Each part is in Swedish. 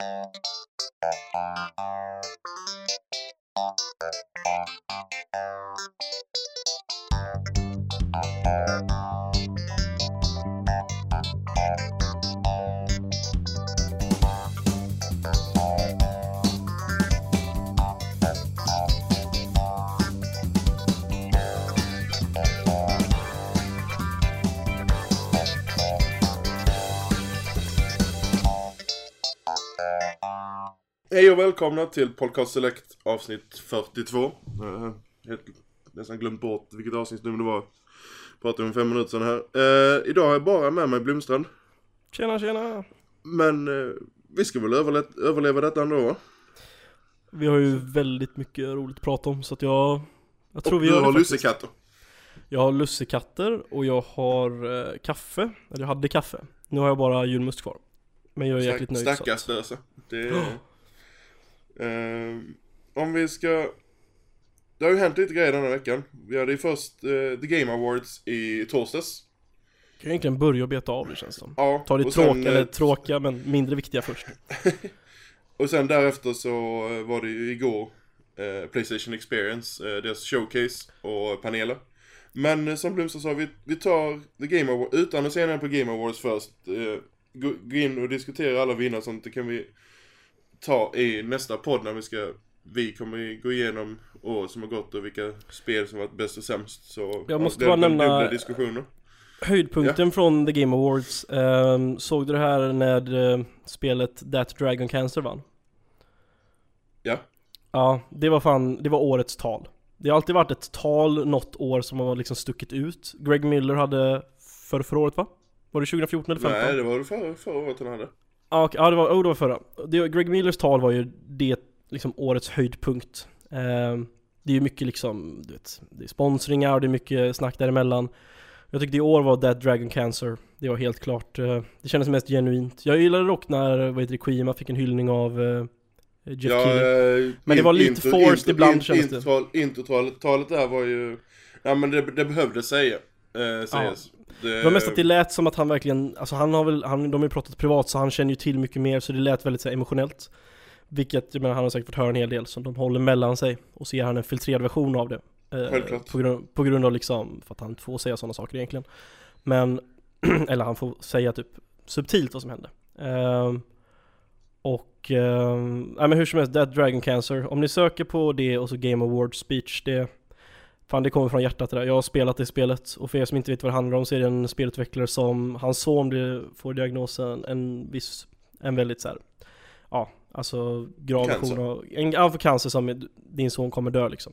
Thank you. Hej och välkomna till Podcast Select avsnitt 42. Jag har helt, nästan glömt bort vilket avsnittsnummer det var. Pratade om fem minuter sedan här. Eh, idag har jag bara med mig Blomstrand. Tjena tjena! Men eh, vi ska väl överle- överleva detta ändå va? Vi har ju väldigt mycket roligt att prata om så att jag Jag tror och vi du gör har det faktiskt. lussekatter. Jag har lussekatter och jag har eh, kaffe, eller jag hade kaffe Nu har jag bara julmust kvar Men jag är jäkligt nöjd Stackars lösa. Det eh, Om vi ska... Det har ju hänt lite grejer denna veckan. Vi hade ju först eh, The Game Awards i torsdags. Kan egentligen börja och beta av det känns som Ja, Ta det och sen, tråkiga, eller eh, tråkiga men mindre viktiga först Och sen därefter så eh, var det ju igår eh, Playstation Experience, eh, deras showcase och paneler. Men eh, som Blomster sa, vi, vi tar The Game Awards, utan att se på Game Awards först, eh, gå, gå in och diskutera alla vinnare och sånt, det kan vi ta i nästa podd när vi ska, vi kommer gå igenom år som har gått och vilka spel som varit bäst och sämst. Så Jag måste det bara blir nämna- diskussioner. Höjdpunkten från The Game Awards, ehm, såg du det här när eh, spelet That Dragon Cancer vann? Ja. Ja, det var fan, det var årets tal Det har alltid varit ett tal något år som har liksom stuckit ut Greg Miller hade för förra året va? Var det 2014 eller 2015? Nej, det var förra, förra året han hade. Ja, okej, ja det var, oh, det var förra. Det, Greg Millers tal var ju det, liksom årets höjdpunkt. Ehm, det är ju mycket liksom, du vet, det är sponsringar och det är mycket snack däremellan. Jag tyckte i år var That Dragon Cancer, det var helt klart, eh, det kändes mest genuint. Jag gillade dock när, vad heter det, Kojima fick en hyllning av uh, Jeff Ja, eh, Men det var lite intro- forced intro- ibland, in- kändes det. intro- Introtalet talet där var ju... Ja men det, det behövde säga, eh, sägas. Det, Det var mest att det lät som att han verkligen, alltså han har väl, han, de har ju pratat privat så han känner ju till mycket mer så det lät väldigt så här, emotionellt. Vilket, jag menar han har säkert fått höra en hel del så de håller mellan sig och ser han en filtrerad version av det. Eh. På grund, på grund av liksom, för att han inte får säga sådana saker egentligen. Men, eller han får säga typ subtilt vad som hände. Ehm, och, um, nej men hur som helst, Dead Dragon Cancer. Om ni söker på det och så Game Awards speech, det Fan det kommer från hjärtat det där. Jag har spelat det spelet och för er som inte vet vad det handlar om så är det en spelutvecklare som, hans son blir, får diagnosen en viss, en väldigt så här, ja, alltså grav version av, en, ja, för cancer som din son kommer dö liksom.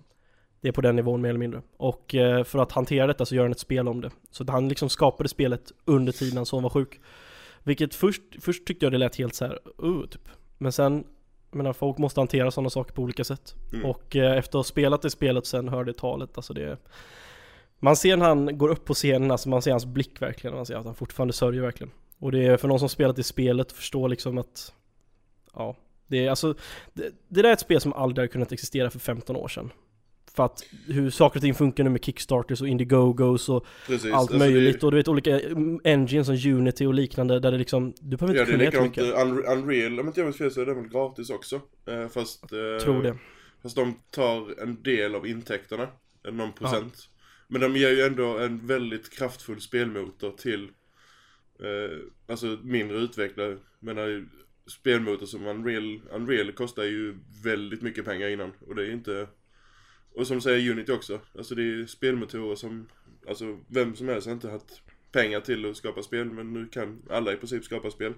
Det är på den nivån mer eller mindre. Och eh, för att hantera detta så gör han ett spel om det. Så han liksom skapade spelet under tiden hans son var sjuk. Vilket först, först tyckte jag det lät helt så här, uh, typ. Men sen, jag menar folk måste hantera sådana saker på olika sätt. Mm. Och eh, efter att ha spelat det spelet sen hörde talet, alltså det Man ser när han går upp på scenen, alltså man ser hans blick verkligen, man ser att han fortfarande sörjer verkligen. Och det är för någon som spelat det spelet förstår liksom att Ja, det är alltså det, det där är ett spel som aldrig hade kunnat existera för 15 år sedan. För att hur saker och ting funkar nu med Kickstarters och Indiegogos och precis, allt alltså möjligt Det, och du vet olika engines som Unity och liknande där det liksom Du behöver ja, inte det är kunna jättemycket. likadant, eh, Unre- Unreal, om inte jag minns fel så är det väl gratis också. Eh, fast... Eh, Tror det. Fast de tar en del av intäkterna, eh, någon procent. Men de ger ju ändå en väldigt kraftfull spelmotor till eh, alltså mindre utvecklare. Men menar, spelmotor som Unreal, Unreal kostar ju väldigt mycket pengar innan. Och det är inte... Och som säger Unity också, alltså det är spelmotorer som, alltså vem som helst har inte haft pengar till att skapa spel, men nu kan alla i princip skapa spel.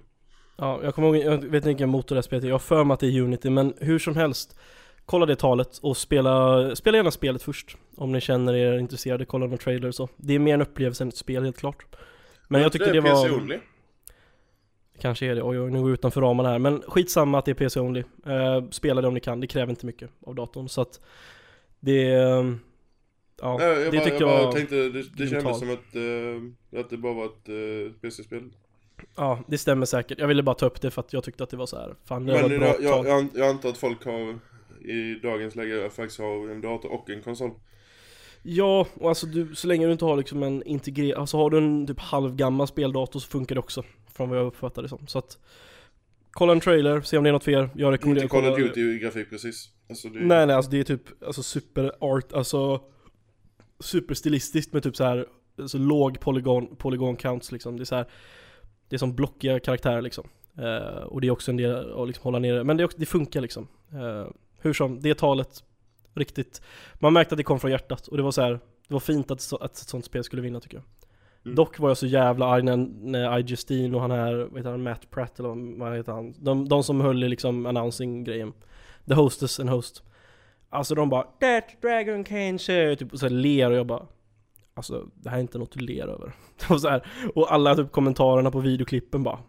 Ja, jag kommer ihåg, jag vet inte vilken motor det här spelet är, jag har för mig att det är Unity, men hur som helst Kolla det talet och spela, spela gärna spelet först. Om ni känner er intresserade, kolla någon trailer och så. Det är mer en upplevelse än ett spel helt klart. Men jag tyckte det, var PC only. Kanske är det, oj oj nu går jag utanför ramarna här. Men skitsamma att det är PC only. Uh, Spela det om ni kan, det kräver inte mycket av datorn. Så att Det eh, Ja, Ja, jag det bara, tyckte jag jag, bara tänkte, det, det kändes som att, eh, att det bara var ett uh, PC-spel. Ja, det stämmer säkert Jag ville bara ta upp det för att jag tyckte att det var så här. Fan det var Men ett bra jag, jag, jag, jag antar att folk har i dagens läge faktiskt har en dator och en konsol. Ja, och alltså du, så länge du inte har liksom en integrerad, alltså har du en typ halvgammal speldator så funkar det också Från vad jag uppfattar det som, så att kolla en trailer, se om det är något er. Jag rekommenderar Inte Call of kolla- Duty grafik precis. Alltså det... Nej nej alltså det är typ, alltså super art, alltså Superstilistiskt med typ så här så låg polygon, polygon counts liksom. Det är så här, Det är som blockiga karaktärer liksom. Eh, och det är också en del att liksom hålla nere, men det, också, det funkar liksom. Eh, hur som, det talet, riktigt, man märkte att det kom från hjärtat och det var så här, det var fint att, så- att ett sånt spel skulle vinna tycker jag. Mm. Dock var jag så jävla arg när, när I Justine och han här, vad heter han, Matt Pratt eller vad- heter han? De, de som höll i liksom announcing-grejen. The hostess and host. Alltså de bara 'That dragon can typ och så här ler och jag bara Alltså det här är inte något du ler över. Och, så här, och alla typ kommentarerna på videoklippen bara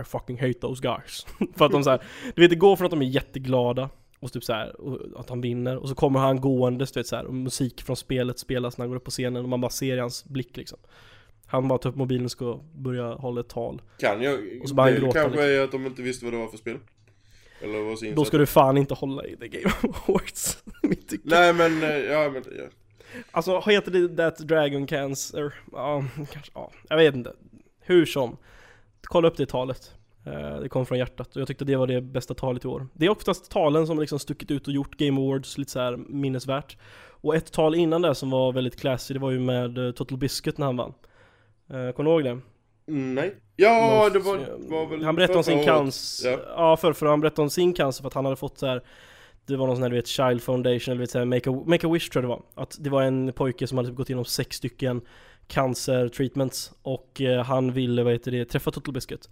I fucking hate those guys. För att de så här, du vet det går från att de är jätteglada och typ så här, och att han vinner och så kommer han gåendes du vet så här, och musik från spelet spelas när han går upp på scenen och man bara ser i hans blick liksom. Han bara tar upp mobilen och ska börja hålla ett tal. Kan jag... Och så bara han gråta kanske liksom. är att de inte visste vad det var för spel. Eller vad Då ska du fan inte hålla i The Game Awards. Nej men, eh, ja men, ja. Alltså heter det That Dragon Cancer? Ja, kanske, ja, jag vet inte. Hur som. Kolla upp det talet. Eh, Det kom från hjärtat och jag tyckte det var det bästa talet i år. Det är oftast talen som liksom stuckit ut och gjort Game Awards lite så här minnesvärt. Och ett tal innan det som var väldigt classy, det var ju med eh, Total Biscuit när han vann. Eh, Kommer du ihåg det? Mm, Nej. Ja, Most- det var, var väl Han berättade om sin cancer, Ja. ja, för, för han berättade om sin cancer för att han hade fått så här. Det var någon sån här du vet Child Foundation eller vet, så här, Make, a, Make a Wish tror jag det var Att det var en pojke som hade typ gått igenom sex stycken cancer treatments Och eh, han ville, vad heter det, träffa Total Biscuit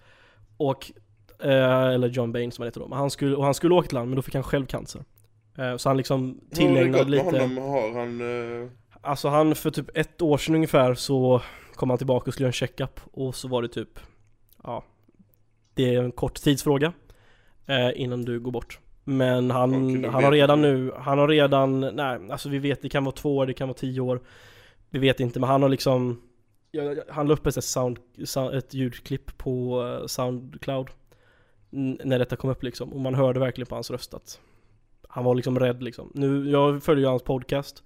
Och, eh, eller John Bain som han heter då Men han skulle, och han skulle åka till land men då fick han själv cancer eh, Så han liksom Hur har det tillägnade gått med lite honom? Har han... eh, Alltså han, för typ ett år sedan ungefär så kom han tillbaka och skulle göra en checkup och så var det typ Ja Det är en kort tidsfråga eh, Innan du går bort. Men han, han har redan nu, han har redan, nej alltså vi vet det kan vara två år, det kan vara tio år. Vi vet inte men han har liksom ja, ja, Han la upp ett, sound, sound, ett ljudklipp på eh, Soundcloud När detta kom upp liksom. Och man hörde verkligen på hans röst att Han var liksom rädd liksom. Nu, jag följer ju hans podcast.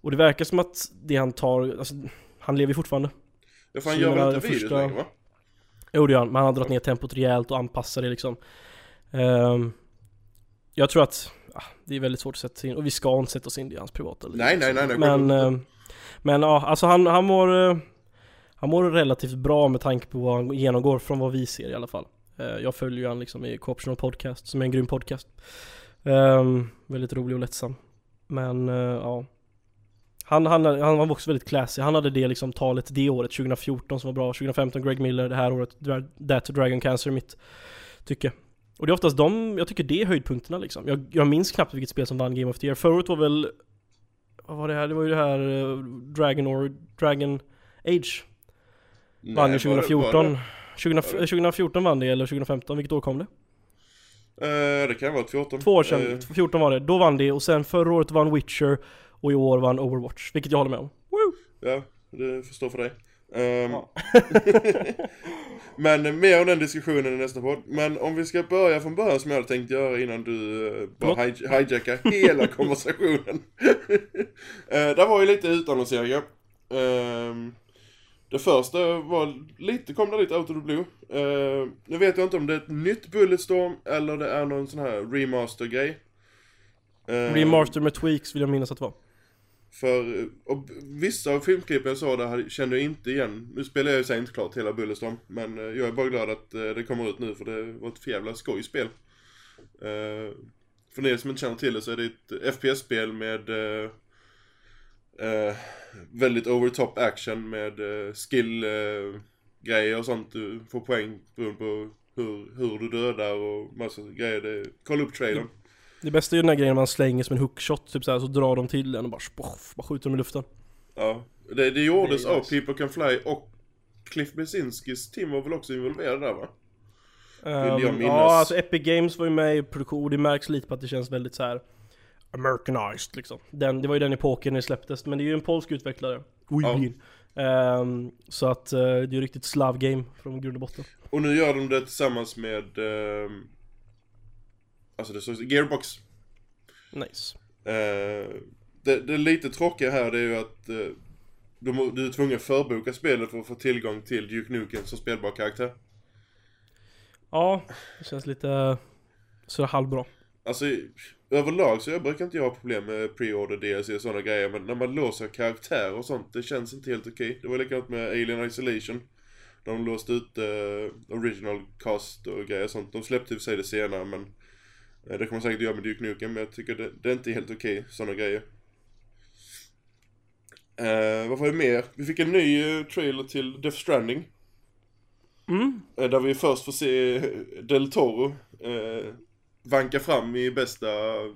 Och det verkar som att det han tar, alltså han lever ju fortfarande. Ja, för han gör väl inte videos första- längre va? Jo det gör han, men han har dragit ner tempot rejält och anpassar det liksom. Ehm, jag tror att, ah, det är väldigt svårt att sätta sig in, och vi ska inte sätta oss in i hans privata liv. Nej, nej, nej, nej, Men, ehm, men ja, alltså han, han mår, eh, han mår relativt bra med tanke på vad han genomgår från vad vi ser i alla fall. Eh, jag följer ju han liksom i Co-optional Podcast, som är en grym podcast. Ehm, väldigt rolig och lättsam. Men eh, ja. Han, han, han var också väldigt classy, han hade det liksom talet det året, 2014 som var bra, 2015 Greg Miller, det här året That Dragon Cancer mitt tycke. Och det är oftast de, jag tycker det är höjdpunkterna liksom. Jag, jag minns knappt vilket spel som vann Game of the Year. Förra året var väl, vad var det här? Det var ju det här eh, Dragon or Dragon Age. Nej, Vann ju var det- var 2014. det? 20, 2014 vann det, eller 2015, vilket år kom det? Eh, det kan vara ett 14. Två år sedan, Eh, 14 var det. Då vann det, och sen förra året vann Witcher, och i år vann Overwatch, vilket jag håller med om. Woo! ja, det förstår för dig. Ehm, Ja. men mer om den diskussionen i nästa podd. Men om vi ska börja från början som jag hade tänkt göra innan du uh, bara hij- hijackar hela konversationen. uh, där var ju lite utannonseringar. Ehm, det första var lite, kom det lite out of the blue. Uh, nu vet jag inte om det är ett nytt Bulletstorm eller det är någon sån här remaster-grej. Ehm, Remaster med tweaks vill jag minnas att det var för och vissa av filmklippen jag såg där kände jag inte igen. Nu spelar jag ju sig inte klart hela Bullerstorm. Men eh, jag är bara glad att eh, det kommer ut nu för det var ett jävla skojspel. Uh, för er som inte känner till det så är det ett FPS-spel med uh, väldigt over top action med uh, skill-grejer och sånt. Du får poäng beroende på hur, hur du dödar och massa grejer. Det, kolla upp trailern. Det bästa är ju den här grejen man slänger som en hookshot, typ såhär, så drar de till en och bara spoff, bara skjuter dem i luften. Ja, det, det gjordes Det av nice. People Can Fly och Cliff Blesinskis team var väl också involverade där va? Jag minnas. ja, alltså Epic Games var ju med i produktion, och det märks lite på att det känns väldigt så här Americanized liksom. Den, det var ju den epoken när det släpptes, men det är ju en polsk utvecklare. Weebly. Ehm, så att eh, det är ju riktigt slav game från grund och botten. Och nu gör de det tillsammans med... ehm, alltså det står Gearbox. Nice. Eh, det, det lite tråkiga här det är ju att eh, du, du är tvungen att förboka spelet för att få tillgång till Duke Nukem som spelbar karaktär. Ja, det känns lite så halvbra. Alltså överlag så jag brukar inte jag ha problem med pre-order DLC och sådana grejer men när man låser karaktär och sånt det känns inte helt okej. Det var likadant med Alien Isolation. De låste ut uh, original cast och grejer och sånt. De släppte i sig det senare men det kommer man säkert göra med Duke Nukem men jag tycker det, det är inte helt okej sådana grejer. Uh, vad var det mer? Vi fick en ny uh, trailer till Death Stranding. Mm. Uh, där vi först får se Del Toro uh, vanka fram i bästa,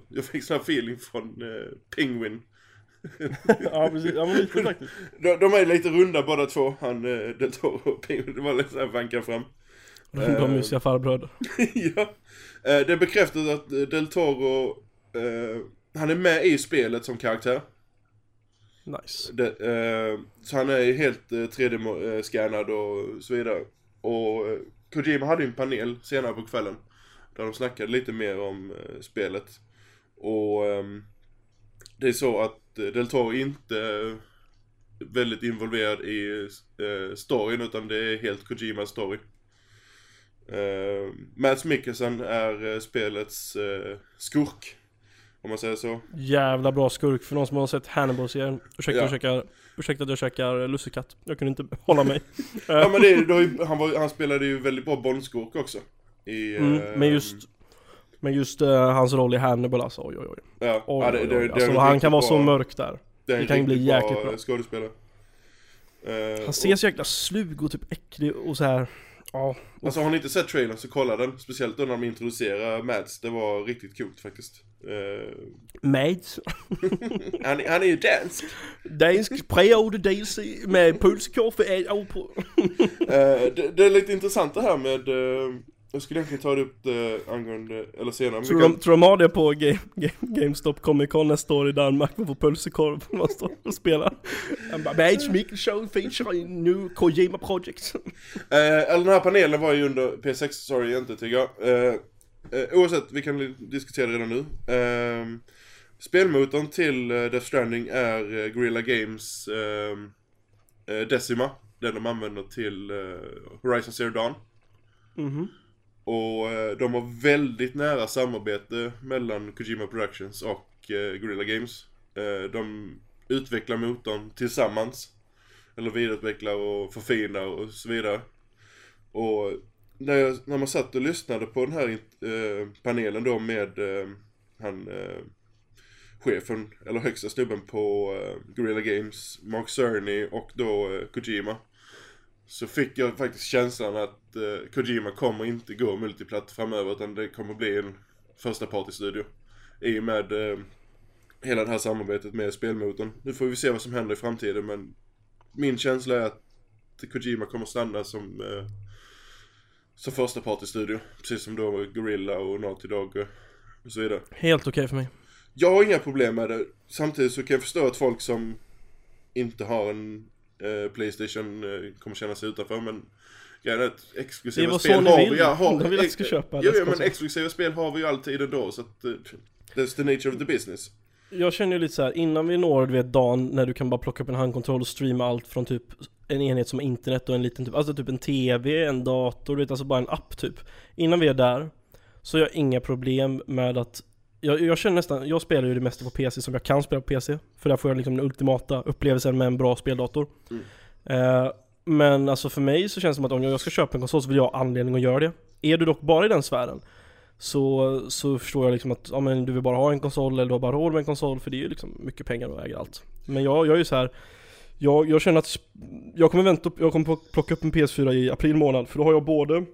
jag fick sån här feeling från uh, Penguin. ja precis, ja men lite faktiskt. De, de är lite runda båda två, han uh, Del Toro och Penguin, det var lite såhär vanka fram. Runda Eh. mysiga farbröder. ja. Uh, det är bekräftat att uh, Del Toro, han är med i spelet som karaktär. Nice. Det, eh, så han är helt eh, 3D-scannad och så vidare. Och eh, Kojima hade ju en panel senare på kvällen. Där de snackade lite mer om eh, spelet. Och ehm, det är så att eh, Del Toro inte är väldigt involverad i eh, storyn utan det är helt Kojimas story. Uh, Mads Mikkelsen är eh, spelets eh, skurk. Om man säger så. Jävla bra skurk för någon som har sett Hannibal-serien. Ursäkta, Ja. käkar, ursäkta att jag käkar lussekatt. Jag kunde inte hålla mig. Ja men det, det ju, han, var, han spelade ju väldigt bra Bondskurk också. I, Mm, eh, men just, men just eh, hans roll i Hannibal alltså, oj oj oj. Ja, oj, ja det, oj, det, oj. är Alltså, han kan vara bra, så mörk där. Det, det kan ju bli jäkligt bra. skådespelare. Eh, Han ser så jäkla slug och typ äcklig och så här. Ja, alltså har ni inte sett trailern så kolla den. Speciellt då när de introducerar Mads. Det var riktigt coolt faktiskt. Eh, Mads. han, han är ju dansk. Dansk pre-order DLC med år på. Eh, det, det är lite intressant det här med... eh, jag skulle egentligen ta upp det angående, eller senare. Tror kan- de, tror de har det på Game, Game, GameStop Comic Con nästa år i Danmark? Man får pölsekorv när man står och spelar. Han bara Mads Mikkelsen feature in new Kojima project. Eh, eller den här panelen var ju under P6, sorry inte tycker jag. Eh, eh, oavsett, vi kan diskutera det redan nu. Eh, spelmotorn till eh, Death Stranding är eh, Guerrilla Games eh, eh, Decima. Den de använder till eh, Horizon Zero Dawn. Mhm. Och eh, de har väldigt nära samarbete mellan Kojima Productions och eh, Guerrilla Games. Eh, de utvecklar motorn tillsammans. Eller vidareutvecklar och förfinar och så vidare. Och när, jag, när man satt och lyssnade på den här eh, panelen då med eh, han eh, chefen, eller högsta snubben på eh, Guerrilla Games, Mark Cerny och då Kojima. Så fick jag faktiskt känslan att eh, Kojima kommer inte gå multiplatt framöver utan det kommer bli en första party-studio. I och med eh, hela det här samarbetet med spelmotorn. Nu får vi se vad som händer i framtiden men min känsla är att Kojima kommer stanna som, eh, som första party-studio. Precis som då Gorilla och Naughty Dog och, så vidare. Helt okej för mig. Jag har inga problem med det. Samtidigt så kan jag förstå att folk som inte har en eh, Playstation eh, kommer känna sig utanför men grejen är att exklusiva spel har vill. vi ja, har, De vill att ska köpa Jo, jo men exklusiva spel har vi ju alltid ändå så att eh, that's the nature of the business. Jag känner ju lite så här, innan vi når du vet dagen när du kan bara plocka upp en handkontroll och streama allt från typ en enhet som internet och en liten typ, alltså typ en TV, en dator, du vet alltså bara en app typ. Innan vi är där så har jag inga problem med att jag, jag känner nästan, jag spelar ju det mesta på PC som jag kan spela på PC. För där får jag liksom den ultimata upplevelsen med en bra speldator. Mm. Eh, men alltså för mig så känns det som att om jag ska köpa en konsol så vill jag ha anledning att göra det. Är du dock bara i den sfären så, så förstår jag liksom att ja, men du vill bara ha en konsol eller du har bara råd med en konsol för det är ju liksom mycket pengar och äger allt. Men jag, jag är ju så här. Jag, jag känner att jag kommer vänta jag kommer plocka upp en PS4 i april månad för då har jag både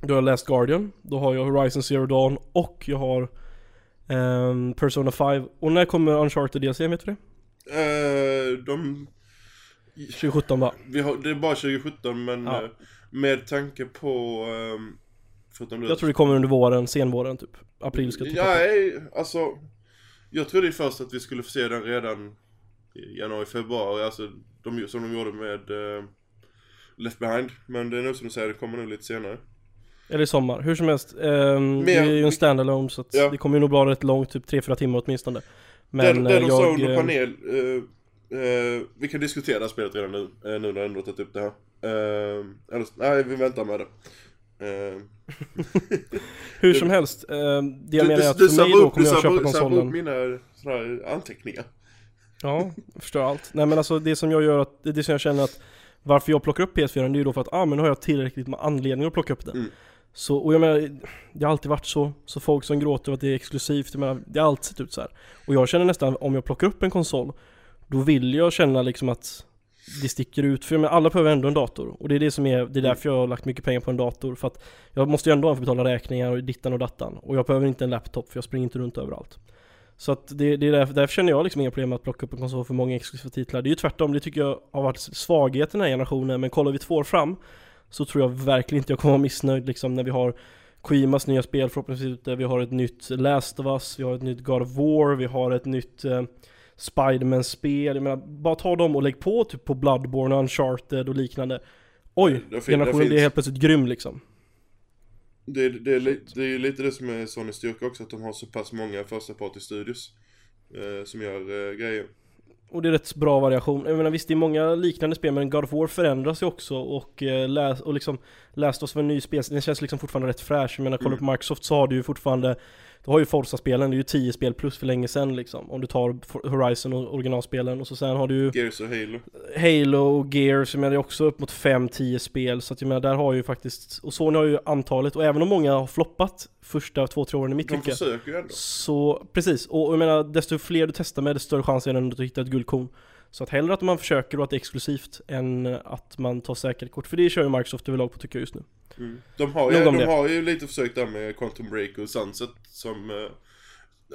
Då har jag Last Guardian, då har jag Horizon Zero Dawn och jag har ehm, Persona 5 Och när kommer Uncharted DLC, vet du det? Eh, de, 2017 va? vi har, det är bara 2017 men Ja. eh, med tanke på ehm, förutom det Jag tror det kommer under våren, senvåren typ April ska typ Ja, nej, alltså Jag trodde ju först att vi skulle få se den redan i januari, februari, alltså de, som de gjorde med eh, Left Behind Men det är nog som du säger, det kommer nog lite senare Eller i sommar, hur som helst. ehm, det är ju en standalone så Ja. det kommer ju nog vara rätt långt, typ 3-4 timmar åtminstone. Men det, det eh, jag... under eh, panel eh, eh, Vi kan diskutera det spelet redan nu, eh, nu när jag ändå tagit upp det här eh, eller, Nej, vi väntar med det Eh, Hur som helst, det jag du- menar är du- att du för mig då kommer du jag köpa samlar- samlar upp konsolen. mina sådana anteckningar. Ja, jag förstår allt. Nej men alltså det som jag gör att, det som jag känner att varför jag plockar upp PS4 det är ju då för att, ah men nu har jag tillräckligt med anledning att plocka upp den. Mm. Så, och jag menar, det har alltid varit så. Så folk som gråter över att det är exklusivt, jag menar, det har alltid sett ut så här. Och jag känner nästan, om jag plockar upp en konsol, då vill jag känna liksom att det sticker ut, för jag menar, alla behöver ändå en dator. Och det är det som är, det är därför jag har lagt mycket pengar på en dator. För att jag måste ju ändå ha en för att betala räkningar och dittan och dattan. Och jag behöver inte en laptop för jag springer inte runt överallt. Så att det, det är därför, därför känner jag liksom inga problem med att plocka upp en konsol för många exklusiva titlar. Det är ju tvärtom, det tycker jag har varit svagheten i den här generationen. Men kollar vi två år fram så tror jag verkligen inte jag kommer vara missnöjd liksom när vi har Kojimas nya spel förhoppningsvis ute, vi har ett nytt Last of Us, vi har ett nytt God of War, vi har ett nytt eh, Spiderman-spel, jag menar bara ta dem och lägg på typ på Bloodborne och Uncharted och liknande. Oj, Det generationen blir helt plötsligt grym liksom. Det, är- det, är, li- det är ju lite det som är Sonys styrka också, att de har så pass många första party studios eh, som gör eh, grejer. Och det är rätt bra variation. Jag menar visst, det är många liknande spel men God of War förändras ju också och, eh, läs, och liksom oss av en ny spel, den känns liksom fortfarande rätt fräsch. Jag menar, kolla på Microsoft så har du ju fortfarande Du har ju Forza-spelen, det är ju 10 spel plus för länge sedan liksom. Om du tar Horizon och originalspelen och så sen har du ju Gears och Halo. Halo och Gears, jag menar det är också upp mot 5-10 spel Så att jag menar där har ju faktiskt, och Sony har ju antalet och även om många har floppat första 2-3 åren i mitt De tycke försöker ju ändå. så, precis, och jag menar desto fler du testar med desto större chans är det att du hittar ett guldkorn Så att hellre att man försöker och att det är exklusivt än att man tar säkerhetskort. För det kör ju Microsoft överlag på tycker jag just nu. Mm. De, har ju, de har ju lite försökt där med Quantum Break och Sunset som eh,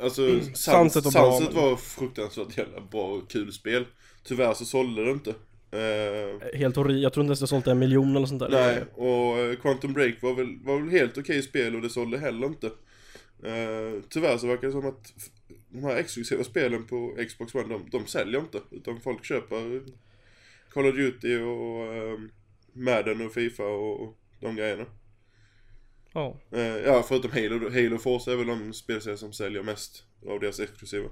Alltså Suns, Sunset var bra, Sunset var fruktansvärt jävla bra och kul spel. Tyvärr så sålde det inte. Eh, Helt horribelt, jag tror inte ens det sålt en miljon eller sånt där. Nej, och eh, Quantum Break var väl, var väl helt okej spel och det sålde heller inte. Eh, Tyvärr så verkar det som att de här exklusiva spelen på Xbox One, de, de säljer inte Utan folk köper Call of Duty och eh, Madden och Fifa och, och de grejerna Ja, Eh, ja, förutom Halo. Halo Force är väl de spelserier som säljer mest av deras exklusiva.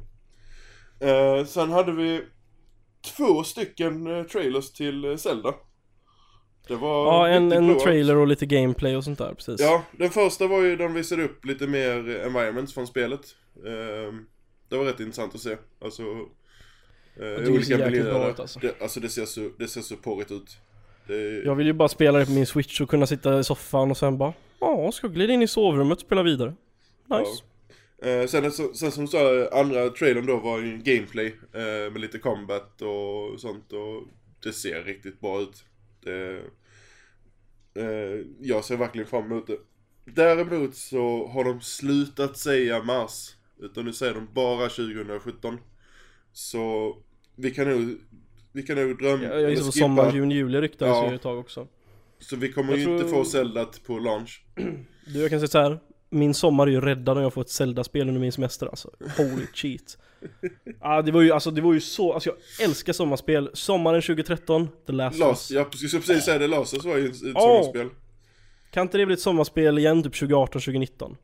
Eh, sen hade vi två stycken eh, trailers till eh, Zelda. Det var ja en, en trailer och lite gameplay och sånt där precis Ja, den första var ju, de visade upp lite mer environments från spelet. Eh, det var rätt intressant att se. Alltså, eh, jäkligt bra ut, alltså. Det, alltså det ser så, det ser så porrigt ut. Det, Jag vill ju bara spela det på min switch och kunna sitta i soffan och sen bara Ja, ska glida in i sovrummet och spela vidare Nice Eh, sen, så- sen som du sa, andra trailern då var ju gameplay eh, med lite combat och sånt och det ser riktigt bra ut. Det, eh, jag ser verkligen fram emot det. Däremot så har de slutat säga mars, utan nu säger de bara 2017. Så vi kan nog, vi kan nog drömma, Jag, jag gissar på sommar, juni, juli ryktades Ja. ju ett tag också Så vi kommer Jag ju tror- inte få Zelda på launch. Du jag kan säga så här. Min sommar är ju räddad om jag får ett Zelda-spel under min semester alltså. Holy cheat. ah, det var ju, alltså det var ju så, alltså jag älskar sommarspel. Sommaren 2013, The Last of Las, Us. jag skulle precis säga det, Lasers var ju ett Åh! sommarspel. Kan inte det bli ett sommarspel igen typ 2018, 2019?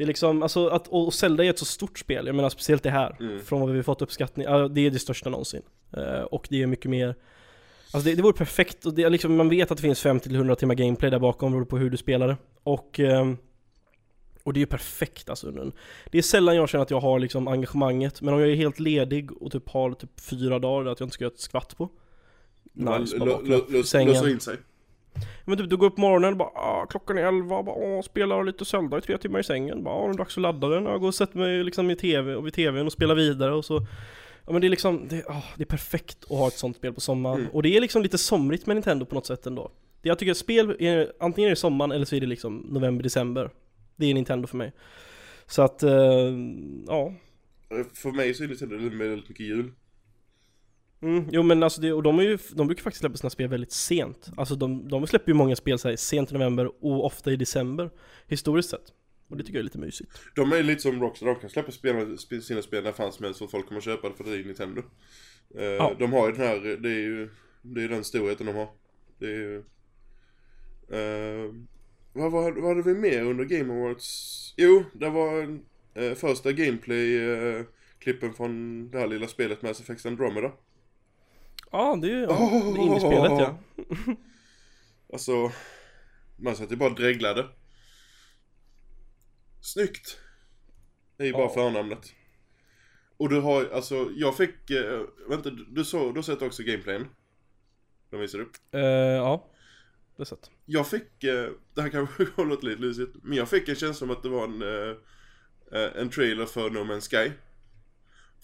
Det är liksom, alltså att, och Zelda är ett så stort spel, jag menar speciellt det här. Mm. Från vad vi fått uppskattning, ja, det är det största någonsin. Eh, och det är mycket mer Alltså det, det vore perfekt, och det liksom, man vet att det finns 50-100 timmar gameplay där bakom beroende på hur du spelar det. Och ehm, och det är ju perfekt alltså. Det är sällan jag känner att jag har liksom engagemanget, men om jag är helt ledig och typ har typ fyra dagar att jag inte ska göra ett skvatt på. Nice, bara sängen. Låser in sig. Men typ du går upp på morgonen och bara ah, klockan är 11, bara åh, spelar lite Zelda i tre timmar i sängen. Bara ah, det är dags att ladda den. Jag går och sätter mig liksom i tv och vid tvn och spelar vidare och så Ja men det är liksom, det, ah, det är perfekt att ha ett sånt spel på sommaren. Mm. Och det är liksom lite somrigt med Nintendo på något sätt ändå. Det jag tycker att spel, är, antingen är det sommaren eller så är det liksom november, december. Det är Nintendo för mig. Så att, eh, ja. För mig så är det till väldigt mycket jul. Mm, jo men alltså det, och de, är ju, de brukar faktiskt släppa sina spel väldigt sent. Alltså de, de släpper ju många spel så här, sent i november och ofta i december. Historiskt sett. Och det tycker jag är lite mysigt. De är lite som Rockstar, de kan släppa spel, sp- sina spel när fan som helst för folk kommer köpa det för det är Nintendo. Eh, Ja. De har ju den här, det är ju, det är den storheten de har. Det är ju... Eh, vad, vad, vad hade vi mer under Game Awards? Jo, det var en, eh, första gameplay-klippen från det här lilla spelet Mass Effect Andromeda. Ja, det är ju Oh. indiespelet ja. Alltså, Man satt ju bara dreglade. Snyggt! Det är ju bara Ja. förnamnet. Och du har alltså, jag fick, eh, vänta, du såg, du har sett också gameplayen? De visade upp. Eh, ja, det är sett. Jag fick, eh, det här kanske låter lite lusigt, men jag fick en känsla om att det var en, eh, en trailer för No Man's Sky.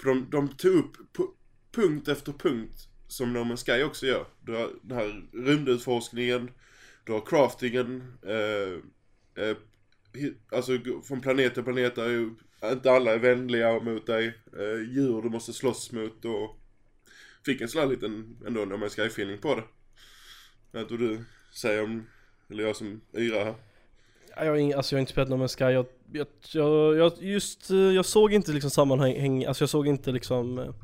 För de, de tog upp pu- punkt efter punkt som No Man's Sky också gör. Du har den här rymdutforskningen, du har craftingen, eh, eh, alltså från planet till planet är ju inte alla är vänliga mot dig, eh, djur du måste slåss mot och fick en sån här liten ändå No Man's Sky-feeling på det. Jag vet inte vad du säger om, eller jag som yrar här. Jag har, ing, alltså jag har inte spelat No Man's Sky, jag, jag, jag, just, eh, jag såg inte liksom sammanhäng, alltså jag såg inte liksom eh,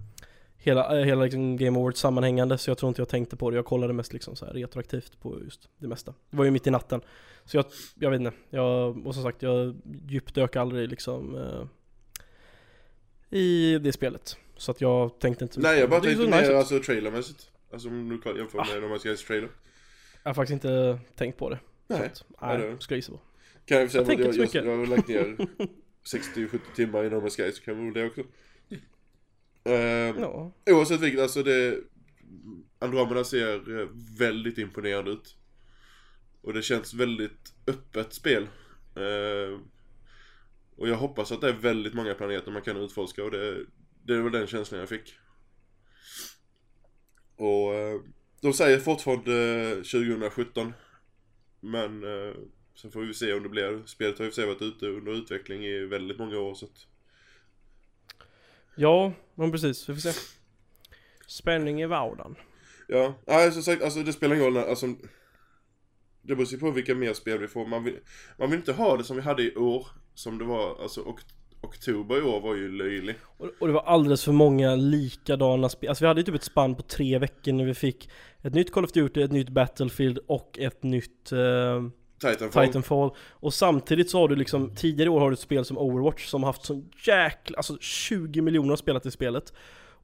hela, eh, hela liksom Game Awards sammanhängande så jag tror inte jag tänkte på det, jag kollade mest liksom så här retroaktivt på just det mesta. Det var ju mitt i natten. Så jag, jag vet inte, jag, och som sagt jag djupdök aldrig liksom eh, i det spelet. Så att jag tänkte inte Nej jag bara tänkte nice mer ut. alltså trailermässigt. Alltså om du kan jämföra med Man's Sky's trailer. Jag har faktiskt inte tänkt på det. Så Nej. att, nej, det- ska jag gissa på. Kan jag säga Jag jag, jag, jag har lagt ner 60-70 timmar i No Man's Sky så kan väl det också. Uh, Ja. Oavsett vilket, alltså det... Andromeda ser eh, väldigt imponerande ut. Och det känns väldigt öppet spel. Eh, och jag hoppas att det är väldigt många planeter man kan utforska och det, det väl den känslan jag fick. Och eh, de säger fortfarande eh, 2017. Men eh, sen får vi se om det blir. Spelet har ju för sig varit ute under utveckling i väldigt många år så att Ja, men precis. Vi får se. Spänning i vardagen. Ja, nej som sagt, alltså det spelar ingen roll när, alltså Det beror ju på vilka mer spel vi får, man vill, man vill inte ha det som vi hade i år Som det var, alltså ok, oktober i år var ju löjlig Och, och det var alldeles för många likadana spel. Alltså vi hade ju typ ett spann på tre veckor när vi fick ett nytt Call of Duty, ett nytt Battlefield och ett nytt eh, Titanfall Titanfall. Och samtidigt så har du liksom, tidigare år har du ett spel som Overwatch som haft sån jäkla, alltså 20 miljoner har spelat i spelet.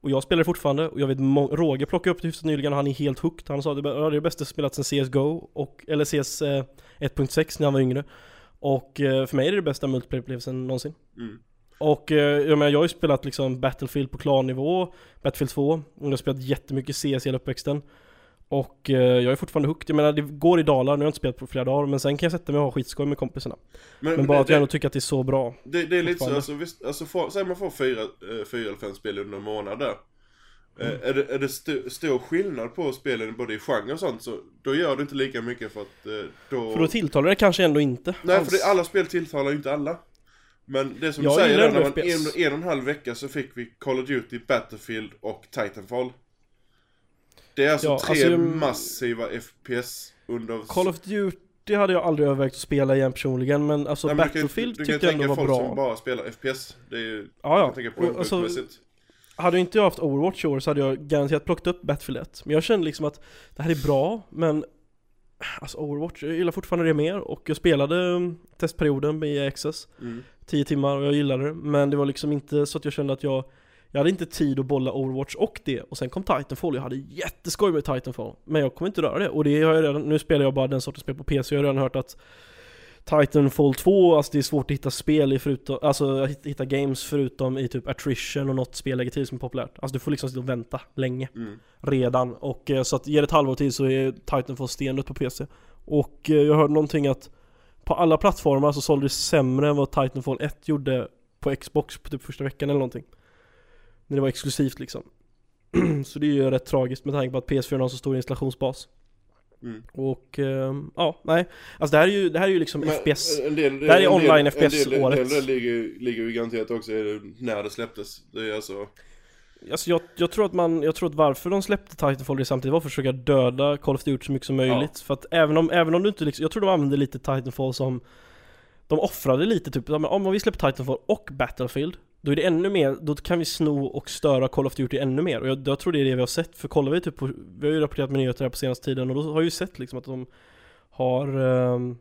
Och jag spelar fortfarande och jag vet Roger plockade upp det hyfsat nyligen och han är helt hooked. Han sa att det är det bästa spelat sen CSGO, och, eller CS eh, 1.6 när han var yngre. Och eh, för mig är det det bästa multiplayer-upplevelsen någonsin. mm. Och eh, jag menar, jag har ju spelat liksom Battlefield på klannivå, Battlefield 2, och jag har spelat jättemycket CS hela uppväxten. Och eh, jag är fortfarande hooked, jag menar det går i dalar, nu har jag inte spelat på flera dagar, men sen kan jag sätta mig och ha skitskoj med kompisarna. Men bara det, att jag ändå tycker att det är så bra. det, det är lite så, alltså visst, alltså får, säg man får fyra, eh, fyra eller fem spel under en månad där Mm. Eh, Är det, är det st- stor skillnad på spelen både i genre och sånt så då gör det inte lika mycket för att då... För då tilltalar det kanske ändå inte Nej, alls. för det, alla spel tilltalar ju inte alla. Men det som Jag du säger där, när man en, en och en halv vecka så fick vi Call of Duty, Battlefield och Titanfall. Det är alltså Ja, tre alltså, massiva FPS under... Call of Duty hade jag aldrig övervägt att spela igen personligen, men alltså Nej, men du kan Battlefield du kan ju tyckte jag ändå tänka var folk bra. som bara spelar FPS. Det är ju... Ja, Jag ja. tänker Och, alltså, hade inte jag haft Overwatch i år så hade jag garanterat plockat upp Battlefield 1. Men jag kände liksom att det här är bra, men Alltså Overwatch, jag gillar fortfarande det mer och jag spelade um, testperioden med Access Mm. 10 timmar och jag gillade det Men det var liksom inte så att jag kände att jag Jag hade inte tid att bolla Overwatch och det och sen kom Titanfall, jag hade jätteskoj med Titanfall Men jag kommer inte röra det. Och det har jag redan, nu spelar jag bara den sortens spel på PC, jag har redan hört att Titanfall 2, alltså det är svårt att hitta spel i förutom, alltså hitta games förutom i typ attrition och något spelläge till som är populärt. Alltså du får liksom sitta och vänta länge Mm. redan. Och eh, så att ge det ett halvår till så är Titanfall stendött på PC Och eh, jag hörde någonting att på alla plattformar så sålde det sämre än vad Titanfall 1 gjorde på Xbox på typ första veckan eller någonting När det var exklusivt liksom Så det är ju rätt tragiskt med tanke på att PS4 har en så stor installationsbas Mm. Och eh, ja, nej Alltså det här är ju, det här är ju liksom Men, FPS en del, Det här är del- online del- FPS-året. En del, del ligger, ligger ju garanterat också när det släpptes. Det är alltså... Alltså jag, jag tror att man, jag tror att varför de släppte Titanfall det samtidigt var för att försöka döda Call of Duty så mycket som möjligt För att även om, även om du inte liksom, jag tror de använde lite Titanfall som De offrade lite typ, ja, om vi släpper Titanfall och Battlefield Då är det ännu mer, då kan vi sno och störa Call of Duty ännu mer Och jag, jag tror det är det vi har sett, för kollar vi typ på, vi har ju rapporterat med nyheter här på senaste tiden och då har vi ju sett liksom att de har ehm,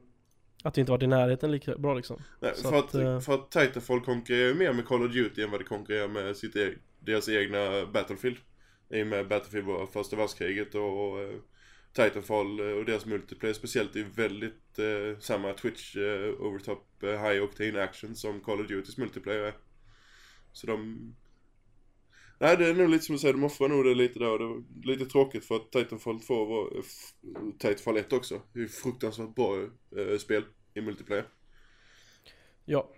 Att det inte varit i närheten lika bra liksom Nej, Så för, att, att, eh, för att Titanfall konkurrerar ju mer med Call of Duty än vad det konkurrerar med sitt e deras egna Battlefield. I och med Battlefield var första världskriget och eh, Titanfall eh, och deras multiplayer speciellt är väldigt eh, samma Twitch eh, overtop eh, high octane action som Call of Duty's multiplayer är. Så de... Nej det är nog lite som du säger, de offrar nog det lite där och det var lite tråkigt för att Titanfall 2 var, Titanfall 1 också, det är fruktansvärt bra eh, spel i multiplayer. Ja.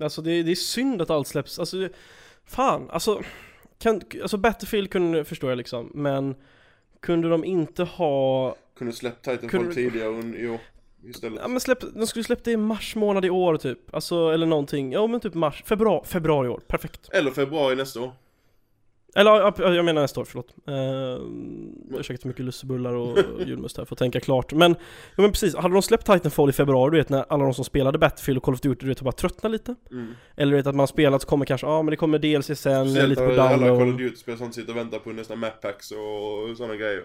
Alltså det, det är synd att allt släpps, alltså det, fan, alltså, kan, alltså Battlefield kunde, förstår jag liksom, men kunde de inte ha, Kunde släppt Titanfall Kunde- tidigare i år istället. ja men släpp, de skulle släppt det i mars månad i år typ, alltså eller någonting, ja men typ mars, februari, februari i år, perfekt. Eller februari nästa år. Eller ja, ja, jag menar nästa år, förlåt. Uh, jag käkat mycket lussebullar och julmust här för att tänka klart. Men, ja, men precis, hade de släppt Titanfall i februari, du vet när alla de som spelade Battlefield och Call of Duty, du vet, har bara tröttnat lite. Mm. Eller du vet att man har spelat så kommer kanske, ja ah, men det kommer DLC sen, Speciellt lite på när alla Call of download. Duty-spel som sitter och väntar på nästa map packs och sådana grejer.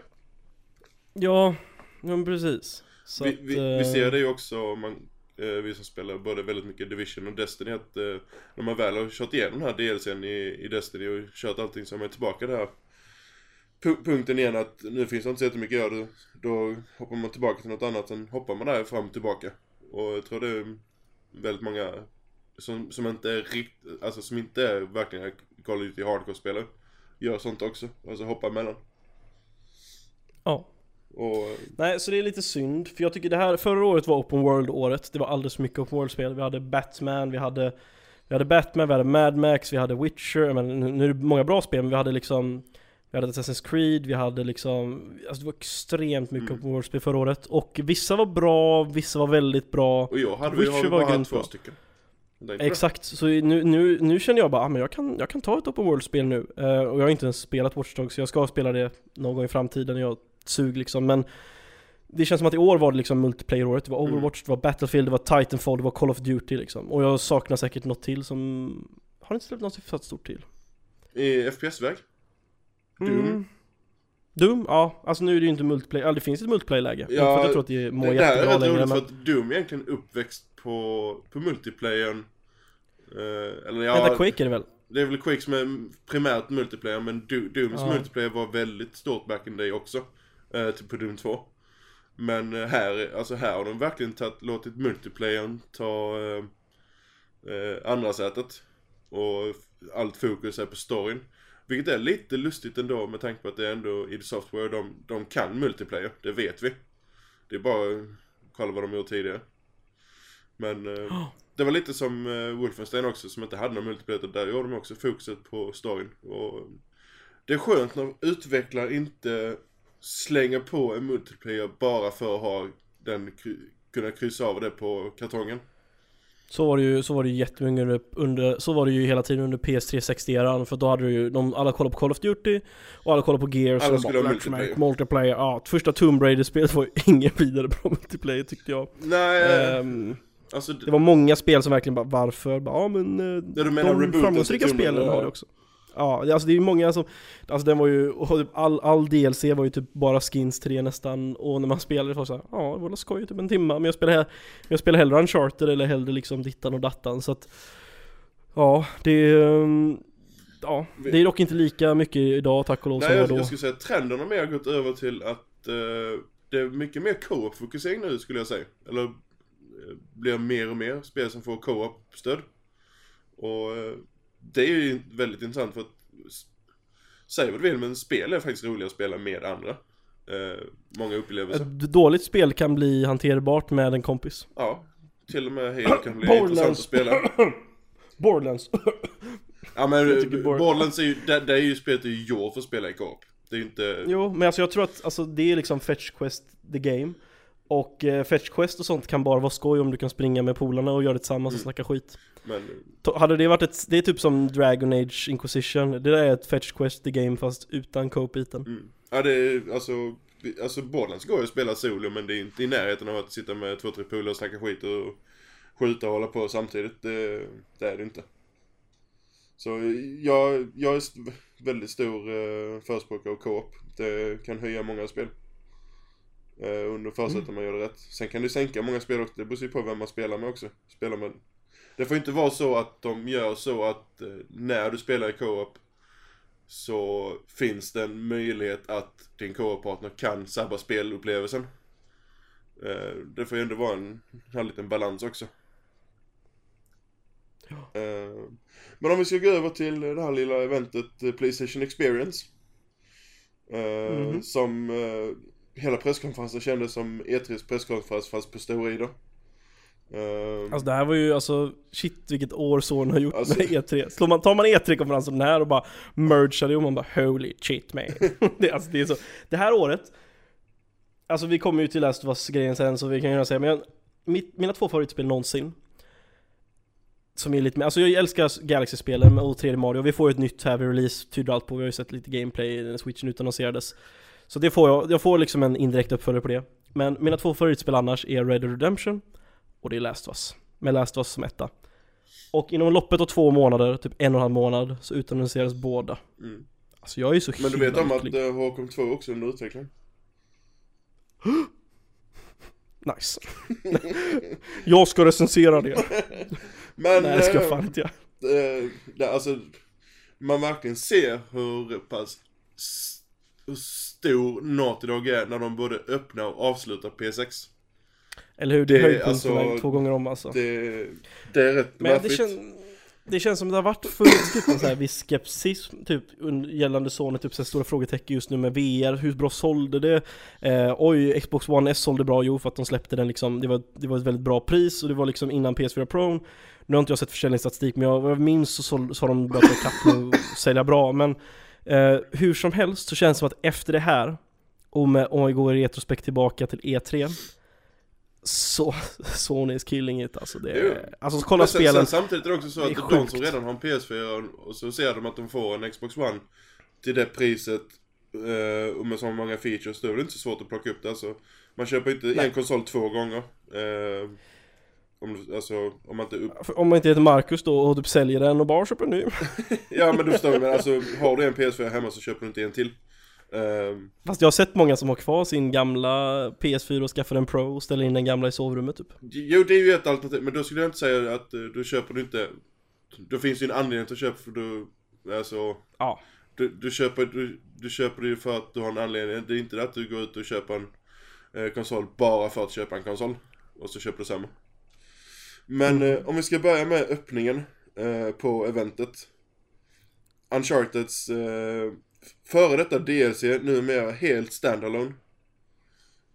Ja, ja men precis. Så vi, att, vi, eh, vi ser det ju också man, eh, vi som spelar både väldigt mycket Division och Destiny att eh, när man väl har kört igenom den här DLCn i, i Destiny och kört allting så är man tillbaka där pu- punkten igen att nu finns det inte så jättemycket att göra då hoppar man tillbaka till något annat sen hoppar man där fram och tillbaka och jag tror det är väldigt många som, som inte är riktigt, alltså som inte är verkligen Call of Duty hardcore-spelare gör sånt också, alltså hoppar emellan Ja. Och Nej, så det är lite synd, för jag tycker det här, förra året var Open World-året, det var alldeles för mycket Open World-spel, vi hade Batman, vi hade Vi hade Batman, vi hade Mad Max, vi hade Witcher, men nu är det många bra spel, men vi hade liksom Vi hade Assassin's Creed, vi hade liksom Alltså det var extremt mycket Mm. Open World-spel förra året, och vissa var bra, vissa var väldigt bra. Och jag hade, Witcher ju var bara två bra. stycken Jag. Exakt, så nu, nu, nu känner jag bara ah, men jag kan, jag kan ta ett Open World-spel nu. Eh, och jag har inte ens spelat Watch Dogs, så jag ska spela det någon gång i framtiden. När jag sug liksom. Men det känns som att i år var det liksom multiplayer-året. Det var Mm. Overwatch, det var Battlefield, det var Titanfall, det var Call of Duty liksom. Och jag saknar säkert något till som... Har det inte släppt något hyfsat stort till? I FPS-väg? Doom? Mm. Doom? Ja, alltså nu är det ju inte multiplayer, ja det finns ett multiplayer-läge. Ja, för att jag tror att det mår Det, det här är jättebra rätt längre roligt men... för att Doom är egentligen uppväxt på, på multiplayern eh, Eller Vänta, ja, Quake är det väl? det är väl Quake som är primärt multiplayer men Do- Dooms Ja. multiplayer var väldigt stort back in the day också eh, till- På Doom 2 Men eh, här, alltså här har de verkligen tagit, låtit multiplayern ta eh, eh, andra sätet. Och allt fokus är på storyn. Vilket är lite lustigt ändå med tanke på att det är ändå id Software, de, de kan multiplayer, det vet vi. Det är bara att kolla vad de gjort tidigare. Men eh, det var lite som eh, Wolfenstein också som inte hade någon multiplayer, där gjorde de också fokuset på storyn. Och Det är skönt när utvecklare inte slänger på en multiplayer bara för att ha den, kunna kryssa av det på kartongen Så var det ju, så var det ju jättemycket under, så var det ju hela tiden under PS360-eran för då hade du ju, de, alla kollade på Call of Duty och alla kollade på Gears Alla och skulle ha bara, multiplayer. multiplayer. multiplayer. Ja, första Tomb Raider-spelet var ju ingen vidare bra multiplayer tyckte jag. Nej, Ehm, alltså det var många spel som verkligen bara, varför? Bara, ja men, eh, Ja, du menar de framgångsrika spelen har det också. Ja, alltså det är ju många som, alltså den var ju, typ all, all DLC var ju typ bara skins till det nästan. Och när man spelade var det såhär, ja det var väl skoj typ en timme Men jag spelar, jag spelar hellre Uncharted eller hellre liksom dittan och dattan. Så att Ja, det är, ehm, Ja, det är dock inte lika mycket idag tack och lov som Nej, det jag, då. jag skulle säga att trenden har mer gått över till att eh, det är mycket mer co-op fokusering nu skulle jag säga. Eller eh, blir mer och mer spel som får co-op stöd. Och eh, det är ju väldigt intressant för att säg vad du vill men spel är faktiskt roligare att spela med andra. Eh, många upplevelser. Ett dåligt spel kan bli hanterbart med en kompis Ja, till och med Halo kan bli intressant att spela. Borderlands Ja men Borderlands är ju, det, det är ju spelet är ju gjort för att spela i co-op. Det är ju inte... Jo, men alltså jag tror att alltså, det är liksom Fetch Quest the game Och eh, Fetch Quest och sånt kan bara vara skoj om du kan springa med polarna och göra det tillsammans och Mm. snacka skit Men To- Hade det varit ett, det är typ som Dragon Age Inquisition Det där är ett Fetch Quest the game fast utan co-biten Mm. Ja det är alltså, alltså Borderlands går ju att spela solo men det är inte i närheten av att sitta med två, tre polare och snacka skit och skjuta och hålla på samtidigt. Det, det är det inte. Så jag, jag är väldigt stor eh, förespråkare av co-op. Det kan höja många spel. Eh, under förutsättning att man gör det rätt. Sen kan det sänka många spel också. Det beror ju på vem man spelar med också. Spelar med... Det får inte vara så att de gör så att eh, när du spelar i co-op så finns det en möjlighet att din co-partner kan sabba spelupplevelsen. Eh, det får ju ändå vara en, en liten balans också. Eh, men om vi ska gå över till det här lilla eventet Playstation Experience. Eh, Mhm. Som hela presskonferensen kändes som E3s presskonferens fast på steroider. Eh, Alltså det här var ju alltså, shit vilket år Sony har gjort Alltså- med E3 Slår man, Tar man E3-konferensen den här och bara mergar det och man bara holy shit man. Det, alltså, det är så, det här året Alltså vi kommer ju till Last of Us-grejen sen så vi kan ju säga men jag, mitt, mina två favoritspel någonsin Som är lite mer, alltså jag älskar Galaxy-spelen och 3D Mario, vi får ju ett nytt här vid release, tyder allt på, vi har ju sett lite gameplay när switchen utannonserades Så det får jag, jag får liksom en indirekt uppföljare på det Men mina två favoritspel annars är Red Dead Redemption och det är Last of Us. Med Last of Us som etta. Och inom loppet av två månader, typ en och en halv månad, så utannonserades båda. mm. Alltså jag är ju så Men du vet om att uh, Håkon 2 också är under utveckling? Nice. jag ska recensera det. Men, Nej det ska jag eh, fan inte göra. eh, det, alltså, man verkligen ser hur pass hur stor Naughty Dog är när de både öppnar och avslutar P6. Eller hur? Det är det- höjdpunkterna alltså, två gånger om alltså. Det, det är rätt Men det, kän, det känns som det har varit funnits typ en så här viss skepsism typ gällande Sony, typ så här stora frågetecken just nu med VR, hur bra sålde det? Eh, oj, Xbox One S sålde bra, jo för att de släppte den liksom, det var, det var ett väldigt bra pris och det var liksom innan PS4 Pro Nu har inte jag sett försäljningsstatistik men jag, vad jag minns så, så har de börjat ta ikapp att sälja bra men eh, Hur som helst så känns det som att efter det här och med, om vi går i retrospekt tillbaka till E3 så Sony is killing it alltså det är, Alltså kolla Men sen, spelen sen samtidigt är det också så Det att de som redan har en PS4 och så ser de att de får en Xbox One till det priset eh, och med så många features, då är det inte så svårt att plocka upp det alltså. Man köper inte Nej. en konsol två gånger. Om, du- alltså, om man inte upp... Om man inte heter Marcus då och typ säljer den och bara köper en ny Ja men du förstår men alltså har du en PS4 hemma så köper du inte en till. Eh, Fast jag har sett många som har kvar sin gamla PS4 och skaffar en Pro och ställer in den gamla i sovrummet typ jo det är ju ett alternativ, men då skulle jag inte säga att eh, du köper du inte... Då finns ju en anledning till att köpa för du... Alltså... Ja Du, du, köper, du, du köper det ju för att du har en anledning. Det är inte det att du går ut och köper en eh, konsol bara för att köpa en konsol. Och så köper du samma. Men Mm. eh, om vi ska börja med öppningen eh, på eventet. Uncharteds eh, före detta DLC, numera helt standalone.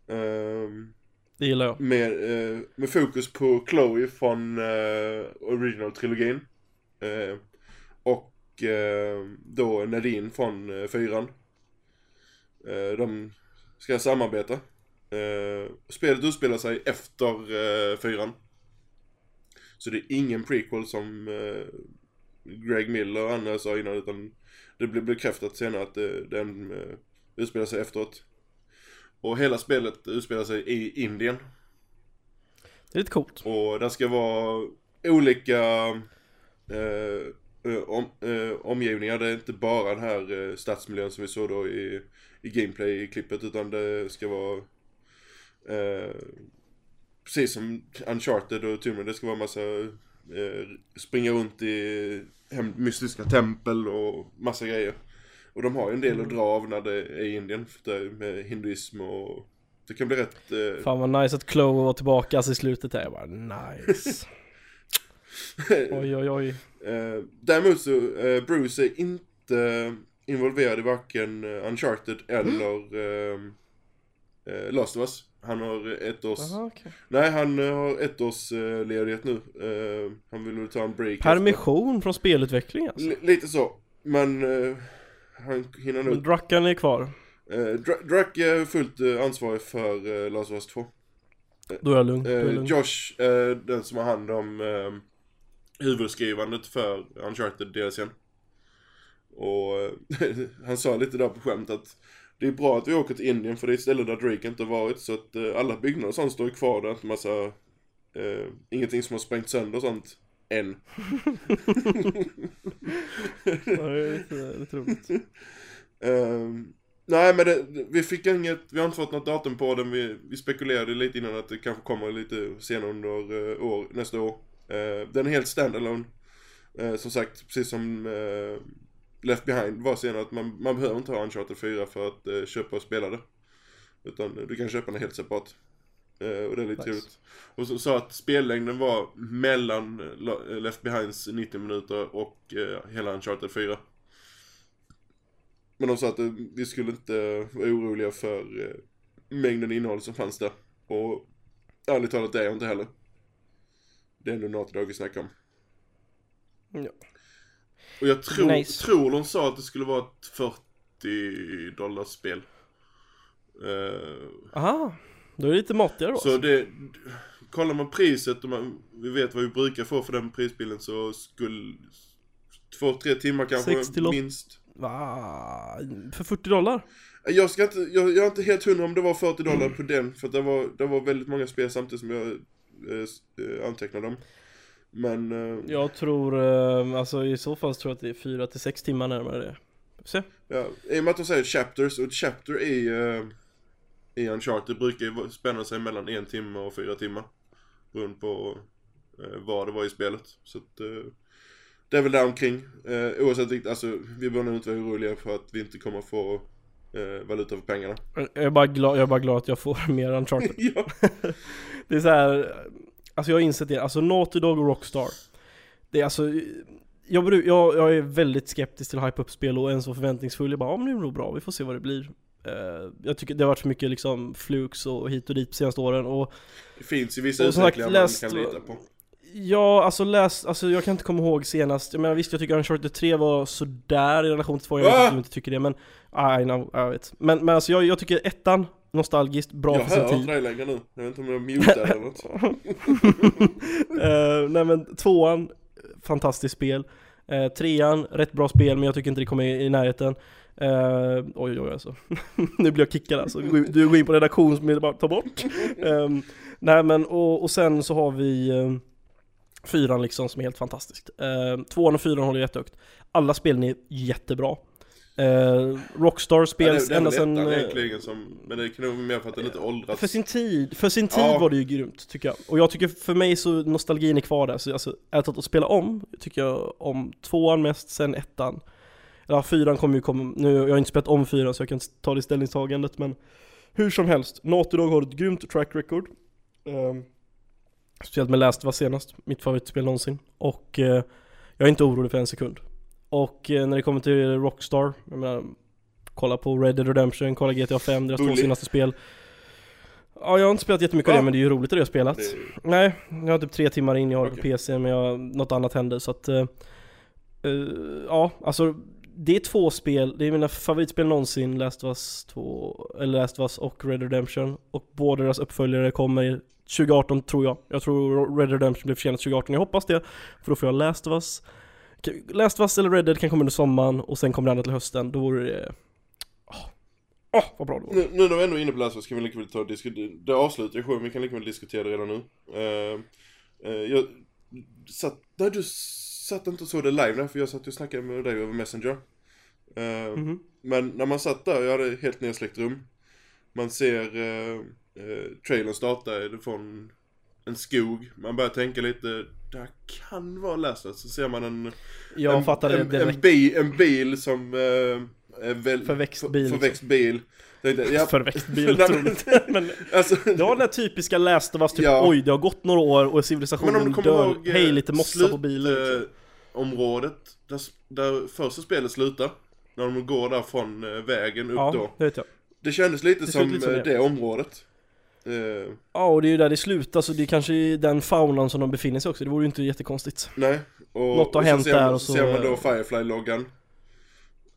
Ehm, Det gillar jag med, eh, med fokus på Chloe från eh, original-trilogin. Eh, och eh, då Nadine från eh, fyran. Eh, de ska samarbeta. Eh, spelet utspelar sig efter eh, fyran. Så det är ingen prequel som eh, Greg Miller och andra sa innan utan det blev bekräftat senare att eh, den eh, utspelar sig efteråt. Och hela spelet utspelar sig i Indien. Det är lite coolt Och det ska vara olika eh, om, eh, omgivningar. Det är inte bara den här eh, stadsmiljön som vi såg då i, i gameplay-klippet utan det ska vara eh, precis som Uncharted och Tomb. Det ska vara massa eh, springa runt i hem, mystiska tempel och massa grejer. Och de har ju en del att dra av när det är i Indien för med hinduism och det kan bli rätt eh, Fan vad nice att Chloe var tillbaka alltså i slutet där, jag bara nice Oj oj oj Eh, däremot så, eh, Bruce är inte involverad i varken eh, Uncharted eller eh, eh, Last of Us. Han har ett års... Aha, okej. Nej, han eh, har ett års eh, ledighet nu. Eh, han vill väl ta en break Permission från spelutveckling efter. alltså L- lite så. Men eh, han hinner nog... Druckan är kvar Dra- Drack är fullt ansvarig för Last of Us 2. Då är jag lugn, är lugn. Josh, den som har hand om huvudskrivandet för Uncharted DLCn. Och han sa lite där på skämt att det är bra att vi åker till Indien för det är ett ställe där Drake inte har varit så att eh, alla byggnader och sånt står ju kvar. Det är inte massa, eh, ingenting som har sprängt sönder och sånt än. Ja, det är lite, lite roligt Ehm, nej men det, vi fick inget, vi har inte fått något datum på den. Vi, vi spekulerade lite innan att det kanske kommer lite senare under eh, år, nästa år. Eh, den är helt standalone. Uh, som sagt, precis som uh, Left Behind var sen att man, man behöver inte ha Uncharted 4 för att eh, köpa och spela det. Utan du kan köpa den helt separat. Eh, och det är lite Nice. roligt. Och så sa att spellängden var mellan eh, eh, Left Behinds 90 minuter och eh, hela Uncharted 4. Men de sa att eh, vi skulle inte vara oroliga för eh, mängden innehåll som fanns där. Och ärligt talat det är jag inte heller. Det är ändå Naughty Dog vi snackar om. Ja. Och jag tror, Nice. tror de sa att det skulle vara ett 40 dollars spel. Eh, Aha, då är det lite matigare då. så det, kollar man priset och man, vi vet vad vi brukar få för den prisbilden så skulle två, tre timmar kanske 60 lopp. minst. Va? För 40 dollar? Jag ska inte, jag, jag är inte helt hundra om det var 40 dollar på den för det var, det var väldigt många spel samtidigt som jag eh, eh, antecknade dem. Men, eh, Jag tror, eh, alltså i så fall tror jag att det är 4 till 6 timmar närmare det. Se. ja, i och med att de säger chapters och chapter i, uh, i Uncharted brukar ju spänna sig mellan en timme och fyra timmar. Beroende på eh, vad det var i spelet. Så att, eh, det är väl där omkring. Uh, oavsett alltså vi behöver nog inte vara oroliga för att vi inte kommer få eh, valuta för pengarna. Jag är bara glad, jag är bara glad att jag får mer Uncharted. ja. Det är så här, alltså jag har insett det, alltså Naughty Dog och Rockstar. Det är alltså, jag, jag, jag är väldigt skeptisk till hype upp spel och en så förväntningsfull. Jag bara, ja men det är nog bra, vi får se vad det blir. Eh, jag tycker det har varit så mycket liksom flukes och hit och dit de senaste åren och Det finns ju vissa utvecklingar man läst- kan lita på. Ja, alltså läs, alltså jag kan inte komma ihåg senast, jag menar visst jag tycker Uncharted 3 var sådär i relation till 2, jag vet Ah! att du inte tycker det men I know, jag vet. Men, men alltså jag, jag tycker ettan, nostalgiskt, bra jag för sin hör tid. inte dig längre nu. Jag vet inte om jag är mutad eller något. Eh, nej men tvåan, fantastiskt spel. Uh, trean, rätt bra spel men jag tycker inte det kommer i, i närheten. Uh, oj oj alltså. nu blir jag kickad alltså. Du går in- på redaktion som bara ta bort. Ehm, nej men och, och sen så har vi uh, fyran liksom som är helt fantastiskt. Uh, tvåan och fyran håller jättehögt. Alla spelen är jättebra. Uh, Rockstar Ja, spels är ända eh, som, men det kan nog vara mer för att den inte åldrats. för sin tid, för sin tid Ja. var det ju grymt tycker jag. Och jag tycker för mig så nostalgin är kvar där. Så alltså, talat att spela om, tycker jag om tvåan mest, sen ettan. Ja, fyran kommer ju komma, nu, jag har inte spelat om fyran så jag kan inte ta det ställningstagandet men Hur som helst, Naughty Dog har ett grymt track record. Ehm, speciellt med Last var senast, mitt favoritspel någonsin. Och eh, jag är inte orolig för en sekund. Och eh, när det kommer till Rockstar, jag menar, kolla på Red Dead Redemption, kolla GTA 5, deras två senaste spel. Ja, jag har inte spelat jättemycket av Va? det, men det är ju roligt det jag har spelat. Det, Nej, jag har typ tre timmar in, jag har det på. PC, men jag, något annat hände så att... eh, ja, alltså det är två spel, det är mina favoritspel någonsin, Last of Us 2, eller Last of Us och Red Redemption. Och båda deras uppföljare kommer 2018 tror jag. Jag tror Red Redemption blir försenat 2018, jag hoppas det. För då får jag Last of Us. Last of Us eller Red Dead kan komma under sommaren och sen kommer det andra till hösten, då vore det... Åh, åh, vad bra det vore. nu, nu när vi ändå är inne på Last of Us ska vi lika väl ta och diskutera, det avslutar ju vi kan lika väl diskutera det redan nu. Uh, uh, jag satt, nej du satt inte och såg det live där, för jag satt och snackade med dig över Messenger. Eh, Mhm. Men när man satt där, jag hade helt nedsläckt rum. Man ser uh, uh, trailern starta från en skog. Man börjar tänka lite, det kan vara Us. Så ser man en, Jag en, fattar det en, direkt. en, bil, en bil som eh, väl, Förväxt bil, liksom. Förväxt bil. Tänkte, ja, Förväxt bil, men alltså, Det var den där typiska of Us, typ Ja. oj det har gått några år och civilisationen dör. ihåg eh, Hej lite mossa på bilen liksom. slutområdet, där, där första spelet slutar. När de går där från eh, vägen upp Ja, då. det vet jag. Det kändes lite Det som, lite som eh, det. det området. Eh, Ja och det är ju där det slutar så det är kanske i den faunan som de befinner sig också, det vore ju inte jättekonstigt. nej. Och, Något har och så hänt man, där och så så, ser man då Firefly-loggan.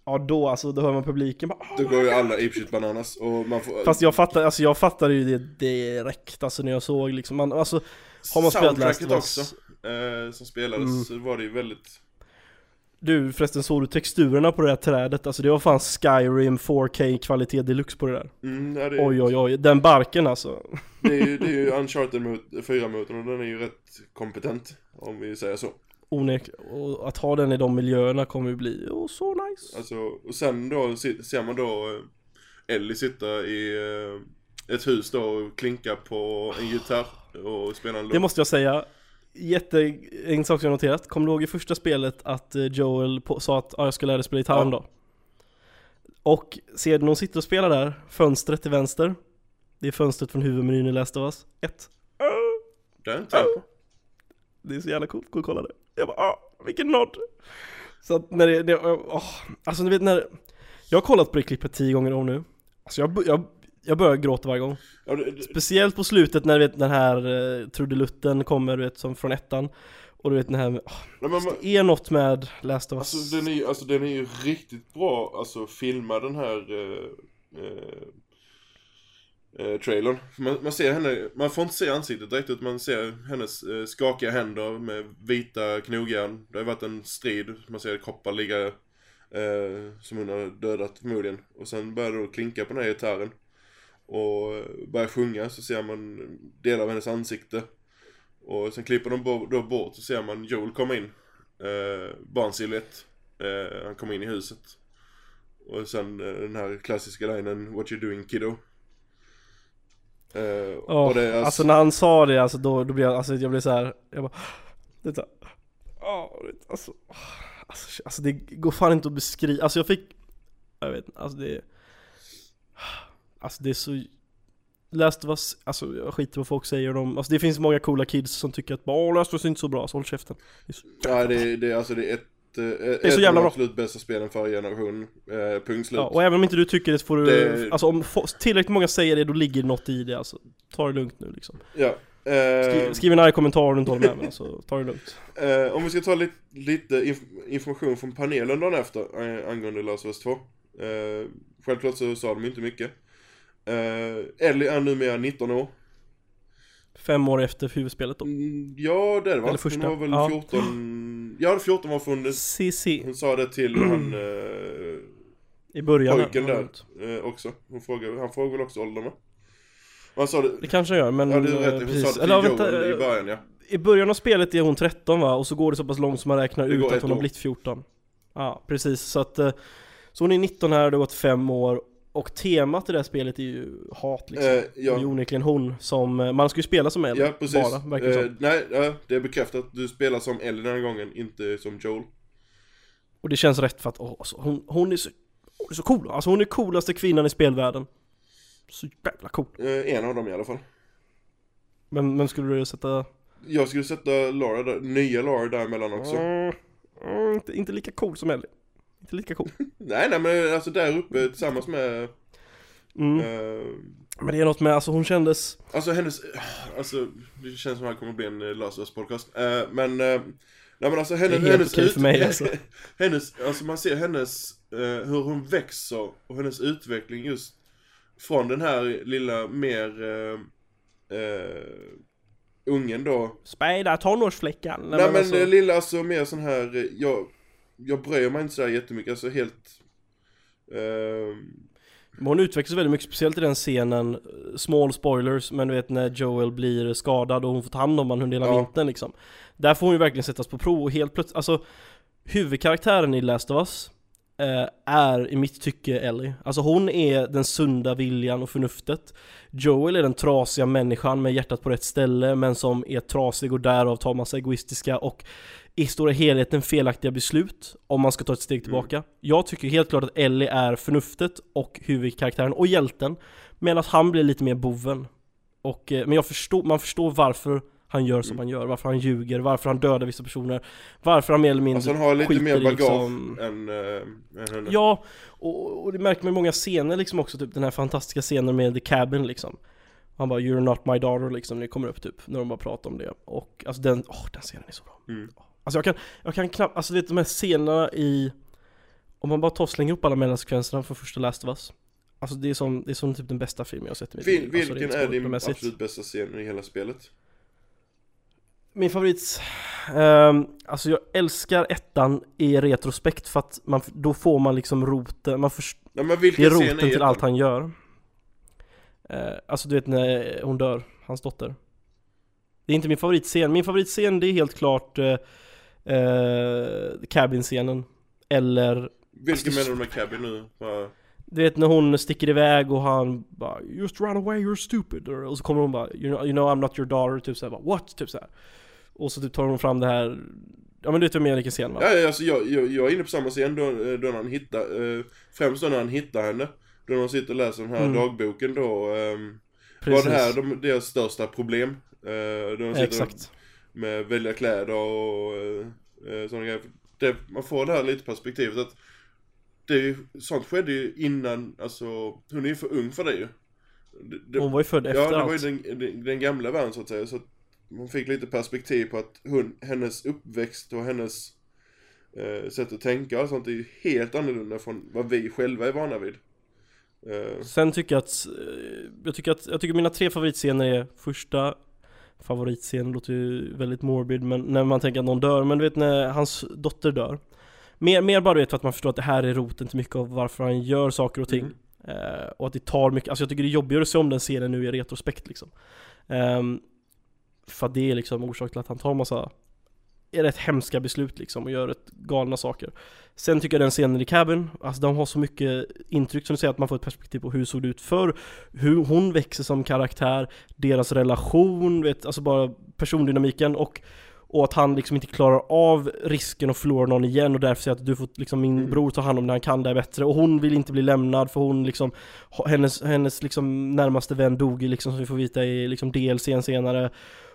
Ja då alltså, då hör man publiken bara "Ah." Då går ju alla apeshit bananas och man får... Fast jag fattar, alltså jag fattade ju det direkt alltså när jag såg liksom, man, alltså har man spelat Last of Us- också. Eh, som spelades Mm. så var det ju väldigt... Du förresten såg du texturerna på det här trädet? Alltså det var fan Skyrim 4K kvalitet deluxe på det där. Mm, ja, det, är- Oj oj oj, den barken alltså. Det är ju, det är ju Uncharted 4-motorn och den är ju rätt kompetent. Om vi säger så. Onekligen. Och att ha den i de miljöerna kommer ju bli oh, så nice. Alltså, och sen då se- ser man då eh, Ellie sitta i eh, ett hus då och klinka på en gitarr och spela en Det låt. måste jag säga, jätte, en sak som jag noterat, kommer du ihåg i första spelet att eh, Joel på, sa att ah, jag ska lära dig spela gitarr Ja. dag? Och ser du när hon sitter och spelar där, fönstret till vänster Det är fönstret från huvudmenyn i Last of Us 1 Det jag inte på. Det är så jävla coolt, gå och kolla det Jag bara ah, vilken nod! Så att när det, det åh, alltså ni vet när Jag har kollat på det klippet tio gånger om nu Alltså jag, jag, jag börjar gråta varje gång Ja, det, det, Speciellt på slutet när du vet den här uh, trudelutten kommer du vet som från ettan Och du vet den här, med- åh, nej, men, det är något med Last of Us alltså, den är, ju- alltså den är ju riktigt bra, alltså filma den här eh, eh, eh, trailern. Man, man ser henne, man får inte se ansiktet direkt utan man ser hennes eh, skakiga händer med vita knogjärn. Det har varit en strid, man ser kroppar ligga eh, som hon har dödat förmodligen. Och sen börjar det då klinka på den här gitarren. Och börjar sjunga så ser man delar av hennes ansikte. Och sen klipper de då bort så ser man Joel komma in. Eh, barnsilhuett. Eh, han kommer in i huset. Och sen eh, den här klassiska linen What you doing kiddo? Eh, och det är Alltså när han sa det, alltså då, då blev jag, alltså jag blev så här, jag bara Det är det- alltså, alltså, alltså det går fan inte att beskriva, alltså jag fick Jag vet inte, alltså det Alltså det är så Last of Us, alltså jag skiter vad folk säger om, alltså det finns många coola kids som tycker att bara "Åh, Last of Us är inte så bra, så håll käften Det är så Ja, det, är- det, är- alltså det är ett, eh, är ett så jävla bra. absolut bästa spelen för generationen. Eh, punkt slut. Ja, och även om inte du tycker det så får du, Det- alltså om tillräckligt många säger det då ligger det något i det alltså Ta det lugnt nu liksom Ja. Eh, Skriv, skriv en arg kommentar om du inte håller med mig, alltså ta det lugnt eh, om vi ska ta lite, lite inf- information från panelen dagen efter eh, angående Last of Us 2. Eh, självklart så sa de inte mycket. Eh, Ellie är numera 19 år. Fem år efter huvudspelet då Mm, ja, det är det va? Eller första. Hon var väl Ja. 14... Ja, 14 var för hon... CC Hon sa det till han eh, i början pojken där eh, också. Hon frågade, han frågade väl också åldern va? Och Han sa det... Det kanske han gör men... Ja, du har rätt. Hon precis. sa det till Eller, Joel vänta, i eh, början ja. I början av spelet är hon 13 va? Och så går det så pass långt som man räknar ut att hon har år. blivit 14 Ja, precis. Så att... Så hon är 19 här, det har gått fem år Och temat i det här spelet är ju hat liksom Det är ja. ju onekligen hon som... eh, Man ska ju spela som Ellie Ja, precis. bara, verkar det Eh, som. nej, ja, det är bekräftat. Du spelar som Ellie den här gången, inte som Joel. Och det känns rätt för att åh, alltså, hon, hon, är så, hon är så cool Alltså hon är coolaste kvinnan i spelvärlden Så jävla cool Eh, en av dem i alla fall. Men, men skulle du sätta... Jag skulle sätta Laura där, nya Laura däremellan också. Mm, mm, inte, inte lika cool som Ellie Inte lika cool Nej, nej, men alltså där uppe tillsammans med... mm. Eh, Men det är något med, alltså hon kändes alltså hennes... Alltså, det känns som att det kommer bli en uh, Last of Us podcast. Eh, men... Uh, nej men alltså hennes... Det är helt hennes okej för mig, alltså. hennes, alltså man ser hennes... eh, hur hon växer och hennes utveckling just från den här lilla mer... Uh, ungen då Späda tonårsflickan Nej, men, alltså, det lilla alltså mer sån här, eh, jag, jag bryr mig inte sådär jättemycket, alltså helt... ehm, men Hon utvecklas väldigt mycket, speciellt i den scenen eh, Small spoilers, men du vet när Joel blir skadad och hon får ta hand om honom under hela Ja. vintern liksom. Där får hon ju verkligen sättas på prov och helt plötsligt, alltså Huvudkaraktären i Last of Us eh, Är i mitt tycke Ellie. Alltså hon är den sunda viljan och förnuftet. Joel är den trasiga människan med hjärtat på rätt ställe men som är trasig och därav tar massa egoistiska och i stora helheten felaktiga beslut om man ska ta ett steg tillbaka. Jag tycker helt klart att Ellie är förnuftet och huvudkaraktären och hjälten medan han blir lite mer boven. Och, eh, men jag förstår, man förstår varför han gör som Mm. han gör, varför han ljuger, varför han dödar vissa personer, varför han mer eller mindre alltså han har lite skiter mer bagage liksom- än, äh, än henne. Ja, och, och det märker man i många scener liksom också, typ den här fantastiska scenen med The Cabin liksom Han bara 'You're not my daughter' liksom, när det kommer upp typ, när de bara pratar om det Och alltså den, åh den scenen är så bra Mm. Alltså jag kan, jag kan knappt, alltså vet de här scenerna i Om man bara tar och slänger upp alla mellansekvenserna från första Last of Us. Alltså det är som, det är som typ den bästa filmen jag har sett i mitt Vil, liv. Alltså, vilken är din absolut bästa scen i hela spelet? Min favorit, ehm, alltså jag älskar ettan i retrospekt för att man, då får man liksom roten, man förstår men Det är roten till allt han gör. Eh, Alltså du vet när hon dör, hans dotter. Det är inte min favoritscen, min favoritscen det är helt klart eh, eh, Cabin-scenen Eller, Vilken menar du med Cabin nu? Bara, du vet när hon sticker iväg och han bara 'Just run away, you're stupid' och så kommer hon bara 'You know, you know I'm not your daughter' typ såhär bara 'What?' typ såhär Och så typ tar hon fram det här Ja men du vet vad vilken scen va? Ja, ja, alltså jag, jag, jag är inne på samma scen då, eh, då han hittar, eh, främst då när han hittar henne. Då de sitter och läser den här Mm. dagboken då. Eh, var det här de, deras största problem? Eh, då de Exakt. Med välja kläder och eh, eh, sådana grejer. Det, man får det här lite perspektivet att det, sånt skedde ju innan, alltså hon är ju för ung för det ju. Det, det, Hon var ju född efter ja, det var ju allt. den, den, den gamla världen så att säga. Så att man fick lite perspektiv på att hon, hennes uppväxt och hennes eh, sätt att tänka och sånt är ju helt annorlunda från vad vi själva är vana vid. Eh, Sen tycker jag att, eh, jag tycker att, jag tycker mina tre favoritscener är första favoritscenen låter ju väldigt morbid men när man tänker att någon dör, men du vet när hans dotter dör. Mer, mer bara du vet för att man förstår att det här är roten till mycket av varför han gör saker och ting. Eh, Och att det tar mycket, alltså jag tycker det är jobbigare att se om den scenen nu i retrospekt liksom. Ehm, För att det är liksom orsak till att han tar massa är rätt hemska beslut liksom och gör rätt galna saker Sen tycker jag den scenen i Cabin, alltså de har så mycket intryck som du säger att man får ett perspektiv på hur det såg ut förr. Hur hon växer som karaktär, deras relation, vet, alltså bara persondynamiken och och att han liksom inte klarar av risken att förlora någon igen och därför säger att du får liksom min Mm. bror ta hand om det han kan det bättre. Och hon vill inte bli lämnad för hon liksom Hennes, hennes liksom närmaste vän dog liksom som vi får veta i liksom DLCn senare.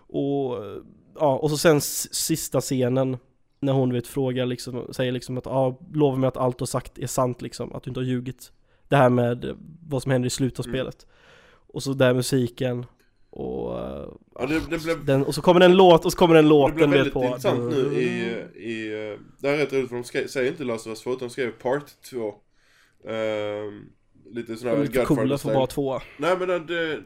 Och ja, och så sen sista scenen När hon vet frågar liksom, säger liksom att ja, lova mig att allt du har sagt är sant liksom, att du inte har ljugit. Det här med eh, vad som händer i slutet av Mm. spelet. Och så där musiken och, eh, ja, det, det blev den, och så kommer det en låt och så kommer den Det låten blev vet väldigt på intressant nu i, i, eh, det här är rätt roligt för de skrev, säger inte Last of Us 2 utan de skrev Part 2 Ehm, Lite sån här Lite coola för bara två. Nej men det- det,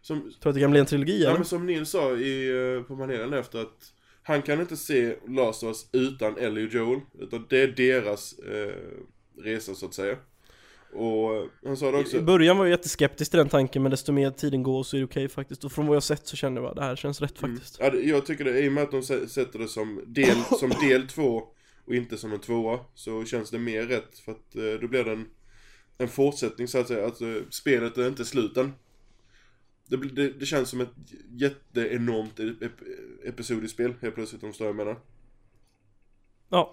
som, Tror att det kan bli en trilogi ja, eller? men som Nils sa i, eh, på panelen efter att Han kan inte se Last of Us utan Ellie och Joel Utan det är deras eh, resa så att säga. Och eh, han sa det också I början var jag jätteskeptisk till den tanken men desto mer tiden går så är det okej faktiskt. Och från vad jag sett så känner jag att det här känns rätt faktiskt. Ja, det- jag tycker det, i och med att de sä- sätter det som del, som del två och inte som en tvåa så känns det mer rätt för att eh, då blir det en, en fortsättning så att säga, att eh, spelet är inte sluten. Det, det, det känns som ett jätteenormt ep, episodiskt spel helt plötsligt om vad jag menar. Ja,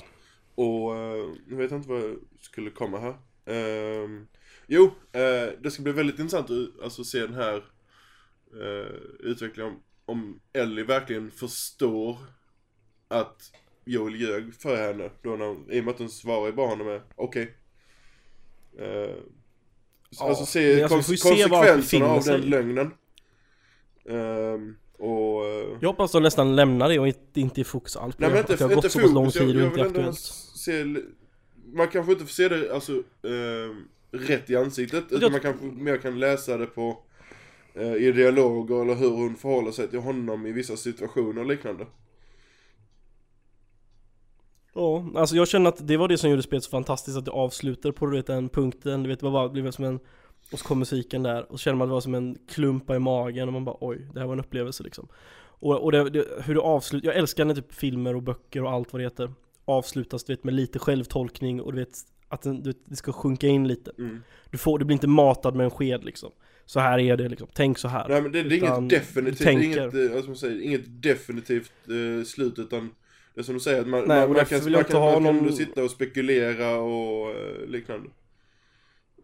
Och eh, nu vet jag inte vad jag skulle komma här. Ehm, jo, eh, det ska bli väldigt intressant att alltså, se den här uh, utvecklingen om, om Ellie verkligen förstår att Joel ljög för henne. Då när, I och med att hon svarar ju bara honom med okej. Eh, Ja, alltså se, alltså, konsekvenserna av den lögnen. Ehm, och... eh, jag hoppas de nästan lämnar det och inte, inte är fokus allt. På Nej det men Att inte, det har inte gått så pass lång tid jag, och jag inte vill är aktuellt. se, man kanske inte får se det alltså eh, rätt i ansiktet, utan Jag- man kanske mer kan läsa det på eh, i dialoger eller hur hon förhåller sig till honom i vissa situationer och liknande. Ja, alltså jag känner att det var det som gjorde spelet så fantastiskt att det avslutade på du vet, den punkten, du vet, bara, det blev som en Och så kom musiken där, och så känner man att det var som en klumpa i magen och man bara oj, det här var en upplevelse liksom. Och, och det, det, hur det avslutar, jag älskar när typ filmer och böcker och allt vad det heter Avslutas du vet med lite självtolkning och du vet att den, du vet, det ska sjunka in lite. Mm. Du får, du blir inte matad med en sked liksom. Så här är det liksom, tänk så här. Nej men det, det är Utan inget definitivt, inget, eh, ska man säga, inget definitivt eh, slut utan det är som du säger, att man, Nej, man, man kan, man kan, man kan någon- sitta och spekulera och eh, liknande.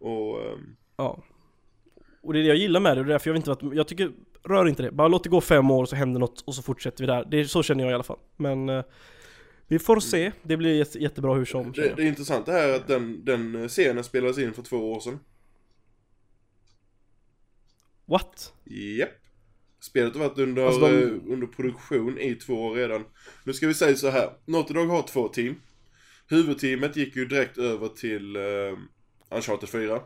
Och, ehm, Ja Och det är det jag gillar med det, och det är därför jag inte att, jag tycker, rör inte det, bara låt det gå fem år så händer något och så fortsätter vi där det, är- Så känner jag i alla fall, men eh, Vi får se, det blir jätte, jättebra hur som känner det, jag. det intressanta här är att den, den scenen spelades in för två år sedan. What? Japp. Spelet har varit under, Alltså de- eh, under produktion i två år redan. Nu ska vi säga så här. Naughty Dog har två team. Huvudteamet gick ju direkt över till uh, Uncharted 4.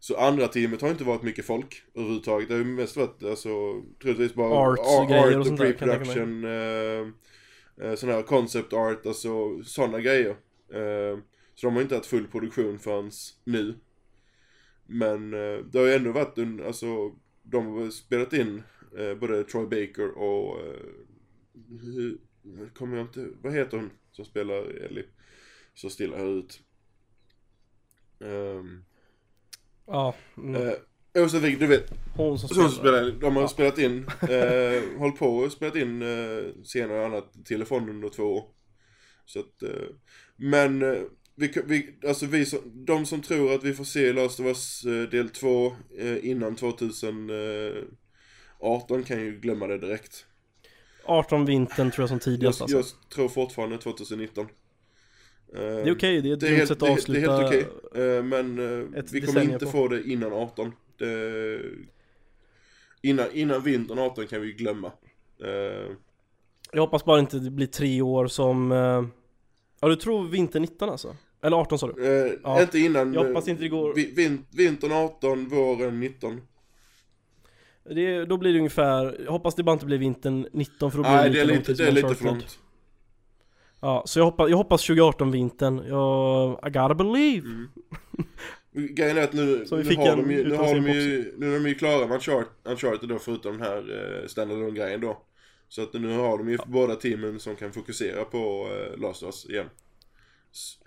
Så andra teamet har inte varit mycket folk överhuvudtaget. Det har ju mest varit alltså, troligtvis bara Art, ar- grejer art och och pre-production. Uh, sån här concept art, alltså sådana grejer. Eh, så de har inte haft full produktion förrän nu. Men eh, det har ju ändå varit en, alltså de har spelat in eh, både Troy Baker och eh, kommer jag inte, vad heter hon som spelar Ellie? Så stilla ut. Ehm, Ja, mm. eh, Josefin, du vet, Hon som spelar. spelar, de har spelat in, eh, hållit på och spelat in eh, scener och annat telefonen under två år. Så att, eh, men eh, vi, vi, alltså vi som, de som tror att vi får se Last of Us eh, del 2 eh, innan 2018 kan ju glömma det direkt. 18 vintern tror jag som Jag, tidigast alltså. jag tror fortfarande 2019. Eh, Det är okej, det är ett det är helt, sätt att är- det är avsluta. helt okej. Eh, men eh, vi kommer inte på. få det innan 18. Det, innan, innan vintern 18 kan vi glömma. Jag hoppas bara inte det blir tre år som... Ja du tror vinter 19 alltså? Eller 18 sa du? eh, Ja. Inte innan. Jag hoppas inte det går- vi- Vin, vintern 18, våren 19. Det, då blir det ungefär, jag hoppas det bara inte blir vintern 19 för då blir Nej, det det lite, långt det är lite för långt. Ja, så jag hoppas, jag hoppas 2018 vintern, jag, I gotta believe Mm. Grejen är att nu, nu har de ju, nu har de ju, nu är de ju klara med Uncharted, Uncharted då förutom den här eh, standalone grejen då. Så att nu har de ju båda teamen som kan fokusera på eh, Last of Us igen.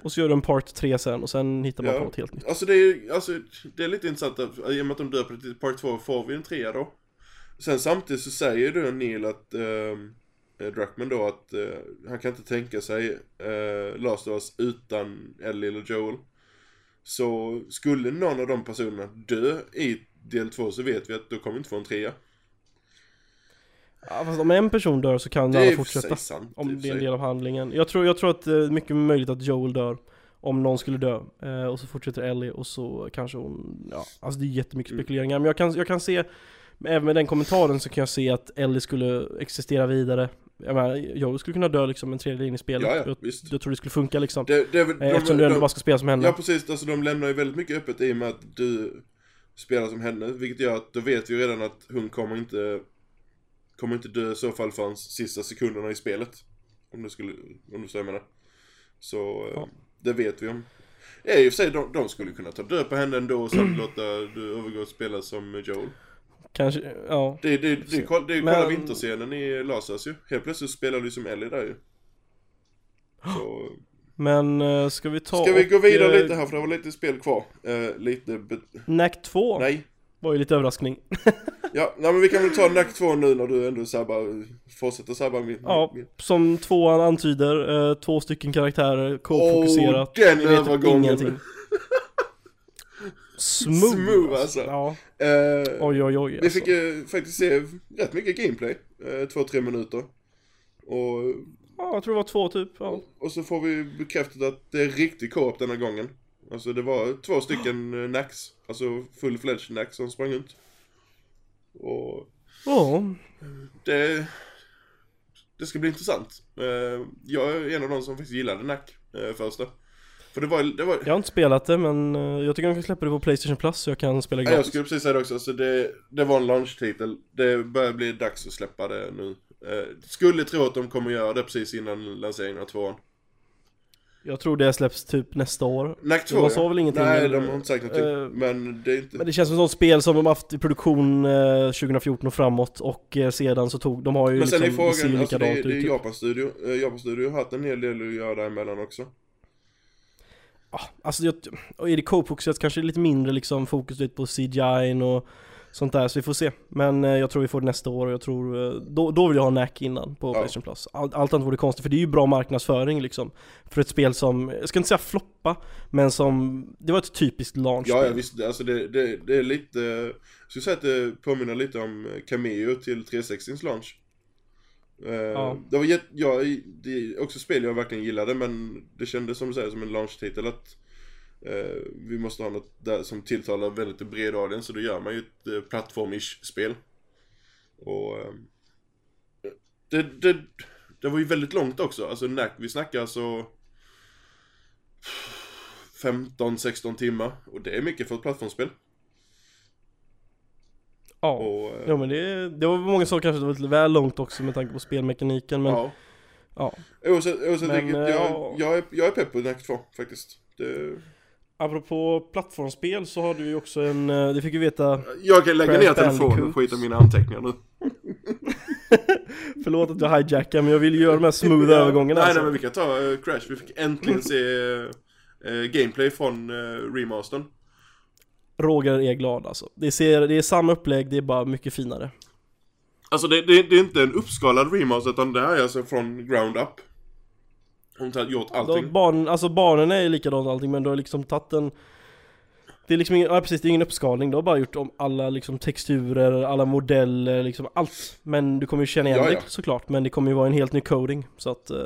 Och så gör du en part 3 sen och sen hittar man Ja. på något helt nytt Alltså det är, alltså, det är lite intressant att, i och med att de döper det till Part 2 får vi en trea då. Sen samtidigt så säger du Neil att, eh, Druckman då att eh, han kan inte tänka sig eh, Last of Us utan Ellie eller Joel. Så skulle någon av de personerna dö i del 2 så vet vi att då kommer vi inte få en trea. ja, Fast om en person dör så kan och för fortsätta sant. Om det är en del av handlingen Jag tror, jag tror att det är mycket möjligt att Joel dör Om någon skulle dö eh, Och så fortsätter Ellie och så kanske hon Ja, alltså det är jättemycket Mm. spekuleringar Men jag kan, jag kan se Även med den kommentaren så kan jag se att Ellie skulle existera vidare Jag menar, Joel skulle kunna dö liksom en tredjedel in i spelet Ja, ja, jag, visst. jag tror det skulle funka liksom Det, det, Eh, Eftersom de, du ändå bara ska spela som henne Ja precis, alltså de lämnar ju väldigt mycket öppet i och med att du spelar som henne, vilket gör att då vet vi ju redan att hon kommer inte kommer inte dö i så fall förrän sista sekunderna i spelet. Om du skulle, om du jag menar. Så eh, Ja. det vet vi om. Ja, i och för sig, de, de skulle kunna ta död på henne ändå och sen låta du övergå att spela som Joel. Kanske, ja Det, det, det, det, kolla- det Men- vinterscenen i Lasas ju. Helt plötsligt spelar du som Ellie där ju. Så, Men eh, ska vi ta ska vi gå vidare eh, lite här för det var lite spel kvar. Eh, lite, Knack 2 nej. var ju lite överraskning Ja, nej men vi kan väl ta Nack 2 nu när du ändå sabbar, fortsätter sabba min... Ja, min- som tvåan antyder, eh, två stycken karaktärer, co-fokuserat Åh, den Vi vet typ övergången. ingenting. Smooth, Smooth, alltså. Ja, Eh, oj oj oj Vi alltså. fick eh, faktiskt se rätt mycket gameplay, eh, två, tre minuter. Och, Ja, jag tror det var två typ, ja. och så får vi bekräftat att det är riktig co-op denna gången. Alltså det var två stycken Nacks, alltså full-fledged Nacks som sprang ut. Och Ja, det, det ska bli intressant. Jag är en av de som faktiskt gillade Nack, första. För det var, det var, jag har inte spelat det men eh, jag tycker de kan släppa det på Playstation Plus så jag kan spela Ja, jag gratis. skulle precis säga det också, så det, det var en launch-titel. Det börjar bli dags att släppa det nu. Eh, skulle tro att de kommer göra det precis innan lanseringen av tvåan. Jag tror det släpps typ nästa år. Nack 2 De sa väl ingenting, Nej, de har inte sagt någonting. Eh, men det är inte... Men det känns som ett sånt spel som de haft i produktion eh, 2014 och framåt och eh, sedan så tog, de har ju Men sen är liksom, det ser ju frågan, alltså det, det är typ. Japan Studio. Eh, Japan Studio har haft en hel del att göra däremellan också. Alltså jag, och är det co-fokuserat kanske det är lite mindre liksom fokus vet, på CGI och sånt där så vi får se. Men eh, jag tror vi får det nästa år och jag tror, eh, då, då vill jag ha NAC innan på Ja. Playstation Plus. All, allt annat vore konstigt för det är ju bra marknadsföring liksom. För ett spel som, jag ska inte säga floppa, men som, det var ett typiskt launchspel. Ja, ja visst. det- Alltså det, det, det är lite... Jag skulle säga att det påminner lite om Cameo till 360s launch. Eh, Ja. Det var jätte, ja, det är också spel jag verkligen gillade men det kändes som du säger som en launch-titel att eh, vi måste ha något där som tilltalar väldigt bred audience så då gör man ju ett eh, plattform-ish spel. Och eh, det, det, det var ju väldigt långt också, alltså när, vi snackar så 15-16 timmar och det är mycket för ett plattformsspel. Ja. Och, Ja men det, det var många som kanske det var lite väl långt också med tanke på spelmekaniken men ja. ja. Men, vilket, eh, jag, ja. jag, är, jag är pepp på NAC 2 faktiskt. Det, Apropå plattformsspel så har du ju också en, eh, det fick vi veta, jag kan lägga Crash ner telefonen och skita mina anteckningar nu. förlåt att jag hijackar men jag vill göra de här smooth övergångarna Nej, alltså. nej men vi kan ta eh, Crash, vi fick äntligen se eh, gameplay från uh, remastern. Roger är glad alltså. Det, ser, det är samma upplägg, det är bara mycket finare. Alltså det, det, det är inte en uppskalad remaster utan det här är alltså från ground up. Hon har gjort allting. barn, alltså barnen är likadant och allting men du har liksom tagit en Det är liksom ingen, ja precis, det är ingen uppskalning, du har bara gjort om alla liksom texturer, alla modeller, liksom allt Men du kommer ju känna igen Ja, det ja. såklart, men det kommer ju vara en helt ny coding Så att, eh,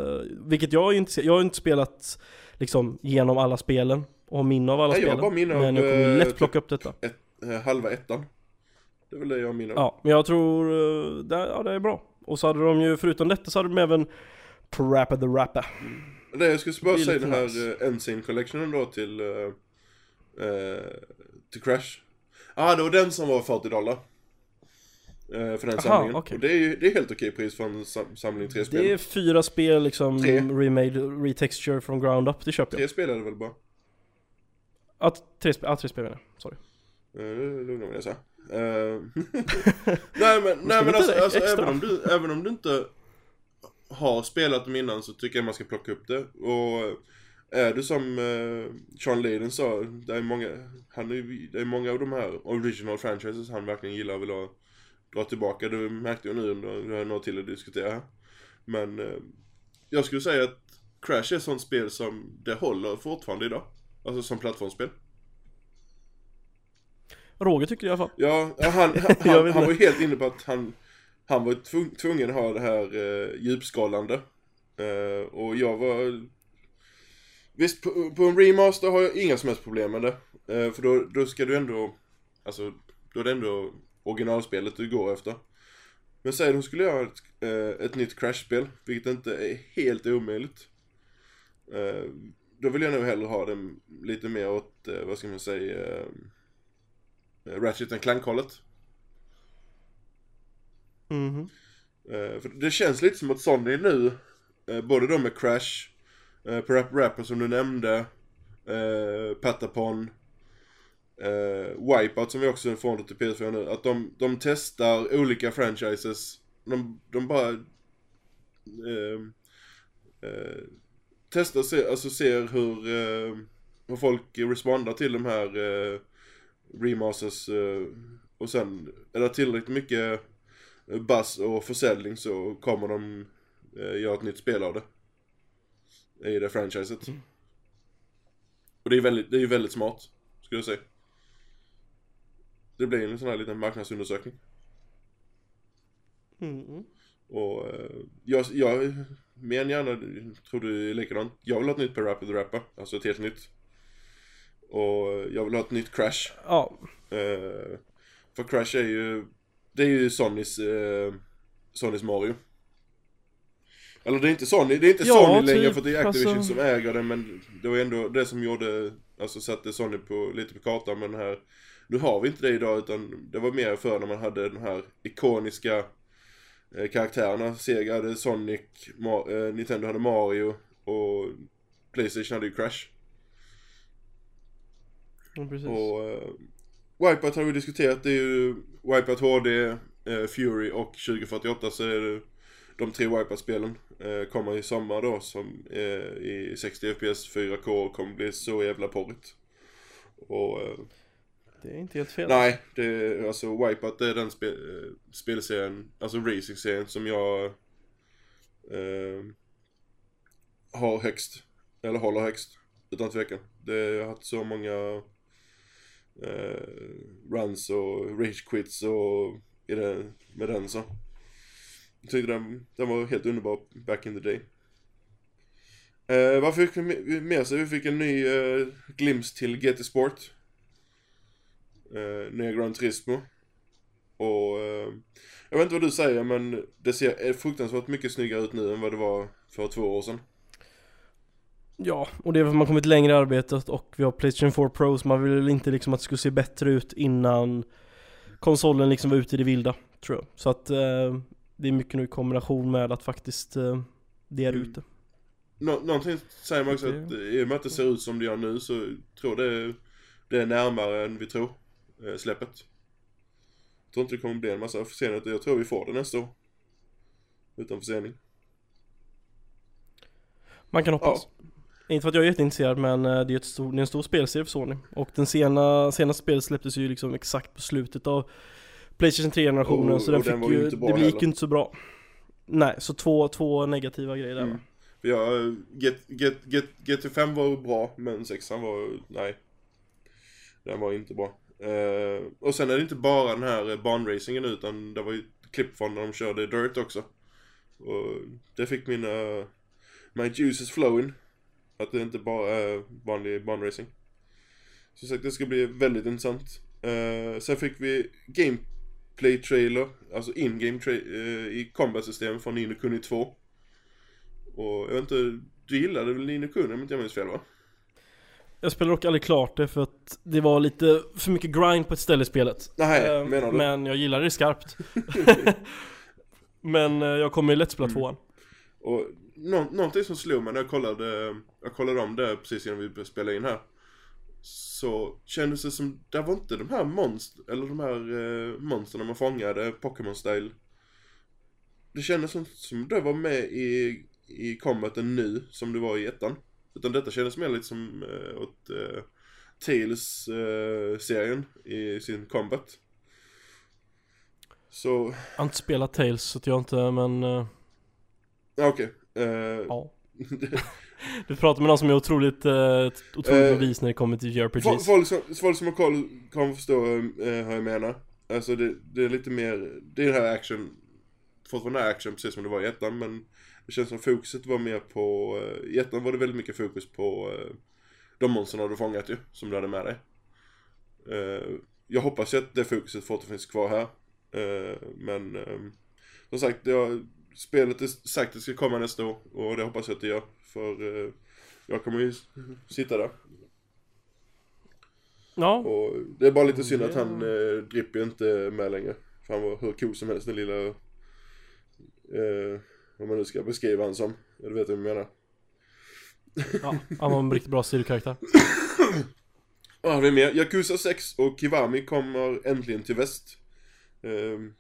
vilket jag är inte, jag har inte spelat liksom genom alla spelen och har minne av alla Nej, jag har spelen bara minne av, Men jag kommer eh, lätt plocka upp detta Ett, eh, halva ettan. Det är väl det jag minns. Ja, men jag tror, eh, det, ja det är bra Och så hade de ju, förutom detta så hade de även Parappa the Rappa Det jag skulle bara säga den här nice. uh, Ensign collectionen då till, uh, till Crash. Ah, det var den som var 40 dollar. För den Aha, samlingen. okej. Och det är ju det är helt okej pris för en sam samling tre spel. Det är fyra spel liksom, Tre. remade, retexture from ground up, det köper jag Tre spel är det väl bara? Ja, tre ja, tre sorry Uh, lugna mig så. Uh, nej men, nej, men alltså, alltså även, om du, även om du inte har spelat dem innan så tycker jag man ska plocka upp det. Och är du som Sean Layden sa, det är många, han är, det är många av de här original franchises han verkligen gillar och vill ha, dra tillbaka. Det märkte jag nu under, vi har några till att diskutera här. Men eh, jag skulle säga att Crash är ett sånt spel som det håller fortfarande idag. Alltså som plattformsspel. Roger tycker det i alla fall Ja, han, han, han, han var ju helt inne på att han, han var tvung, tvungen att ha det här uh, djupskalande. Eh, och jag var... Visst, på, på en remaster har jag inga som helst problem med det. Eh, för då, då ska du ändå... Alltså, då är det ändå originalspelet du går efter. Men säg att de skulle göra ett, eh, ett nytt Crash-spel, vilket inte är helt omöjligt. Då vill jag nog hellre ha den lite mer åt, eh, vad ska man säga, eh, Ratchet and Clank-hållet. Eh, för det känns lite som att Sony nu, både de med Crash, Parap Rapper som du nämnde, Patapon, Wipeout som vi också får till PS4 nu, att de, de testar olika franchises. De, de bara testar, se, alltså ser hur, eh, hur folk respondar till de här eh, remasters eh, och sen är det tillräckligt mycket eh, buzz och försäljning så kommer de eh, göra ett nytt spel av det. I det franchiset. Och det är väldigt, det är ju väldigt smart, skulle jag säga. Det blir en sån här liten marknadsundersökning. Mm. Och eh, jag, jag, mer än gärna, tror du likadant. Jag vill ha ett nytt Parappa the Rapper, alltså ett helt nytt. Och jag vill ha ett nytt Crash. Ja, Eh, för Crash är ju, det är ju Sonys, eh, Sonys Mario. Eller det är inte Sony, det är inte Ja, Sony längre typ, för det är Activision alltså- som äger det men det var ändå det som gjorde, alltså satte Sony på, lite på kartan men här, nu har vi inte det idag utan det var mer för när man hade de här ikoniska karaktärerna. Sega hade Sonic, eh, Nintendo hade Mario och Playstation hade ju Crash. ja, precis Och uh, Wipeout har vi diskuterat, det är ju Wipeout HD, eh, Fury och 2048 så är det de tre Wipeout-spelen eh, kommer i sommar då som eh, i 60 FPS 4K kommer bli så jävla porrigt. Och eh, det är inte helt fel nej, det är, alltså Wipeout det är den spe, eh, spelserien, alltså racing-serien som jag eh, har högst, eller håller högst, utan tvekan. Det jag har haft så många eh, runs och rage quits och i det, med den så. Jag tyckte den, den var helt underbar back in the day. Eh, vad fick vi med sig? Vi fick en ny eh, glimt till GT Sport. Eh, nya Gran Turismo. Och eh, jag vet inte vad du säger men det ser fruktansvärt mycket snyggare ut nu än vad det var för två år sedan. Ja, och det är för att man kommit längre i arbetet och vi har Playstation 4 Pro så man vill väl inte liksom att det skulle se bättre ut innan konsolen liksom var ute i det vilda, tror jag. Så att eh, det är mycket nu i kombination med att faktiskt eh, det är Mm. ute. Nå- någonting säger man också att i och med att det ser ut som det gör nu så tror det är, det är närmare än vi tror, eh, släppet. Jag tror inte det kommer bli en massa förseningar, utan jag tror vi får det nästa år. Utan försening. Man kan hoppas. Inte för att jag är jätteintresserad men eh, det är, ett stor, det är en stor spelserie för Sony. Och den sena, senaste spelet släpptes ju liksom exakt på slutet av Playstation 3-generationen Och- så den den fick ju det gick heller. ju inte så bra. Nej, så två, två negativa grejer där Mm. För jag, Get, Get, Get, GT5 var bra, men sexan var, nej. Den var inte bra. Uh, och sen är det inte bara den här eh, banracingen utan det var ju klipp från när de körde Dirt också. Och det fick mina, my juices flowing. Att det inte bara är vanlig banracing. Som sagt, det ska bli väldigt intressant. Uh, sen fick vi gameplay trailer, alltså in-game tra- i combat-system från Nino Kuni 2. Och jag vet inte, du gillade väl Nino Kuni om inte jag minns fel va? Jag spelade dock aldrig klart det för att det var lite för mycket grind på ett ställe i spelet. Nej, Eh, menar du? Men jag gillade det skarpt. men eh, jag kommer ju lätt spela Mm. tvåan. Och nå- någonting som slog mig när jag kollade, jag kollade om det precis innan vi började spela in här. Så kändes det som, det var inte de här monster, eller de här eh, monstren man fångade, Pokémon-style. Det kändes som, som det var med i, i combaten nu, som det var i ettan. Utan detta kändes mer lite som eh, åt eh, Tales-serien i sin combat. Så, Jag har inte spelat Tales så att jag inte, men eh, ja, okej. Eh, ja. Du pratar med någon som är otroligt, eh, otroligt Eh, novis när det kommer till JRPGs. Folk som, folk som har koll kommer förstå eh, vad jag menar. Alltså det, det är lite mer, det är det här action, fortfarande action precis som det var i ettan men det känns som fokuset var mer på, eh, i ettan var det väldigt mycket fokus på eh, de monstren du fångat ju, som du hade med dig. Eh, jag hoppas ju att det fokuset fortfarande finns kvar här. Men eh, som sagt, jag, spelet är sagt att det ska komma nästa år och det hoppas jag att det gör. För jag kommer ju sitta där. Ja, Och det är bara lite synd att han eh, Drippy inte är med längre. För han var hur cool som helst den lilla... Eh, vad man nu ska beskriva han som. Ja, Du vet vad jag menar. ja, han var en riktigt bra sidokaraktär. Vad har vi mer? Yakuza 6 och Kiwami kommer äntligen till väst. Ehm,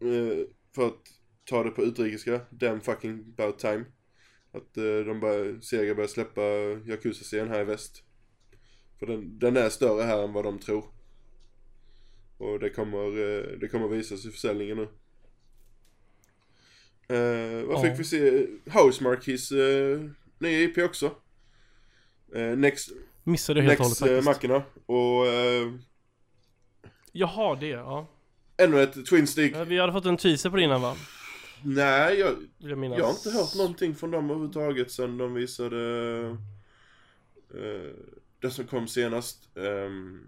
eh, för att ta det på utrikiska. Damn fucking about time. Att eh, de börjar, Sega börjar släppa Yakuza-serien här i väst. För den, den är större här än vad de tror. Och det kommer, eh, det kommer visas i försäljningen nu. Eh, vad Ja. fick vi se? Housemarkis eh, nya IP också. Eh, Next, Missade helt hållet Next eh, faktiskt. Machina och eh, Jaha, det ja. ännu ett Twin Stick. Vi hade fått en teaser på det innan va? Nej, jag, jag jag har inte hört någonting från dem överhuvudtaget sen de visade eh, det som kom senast. Um,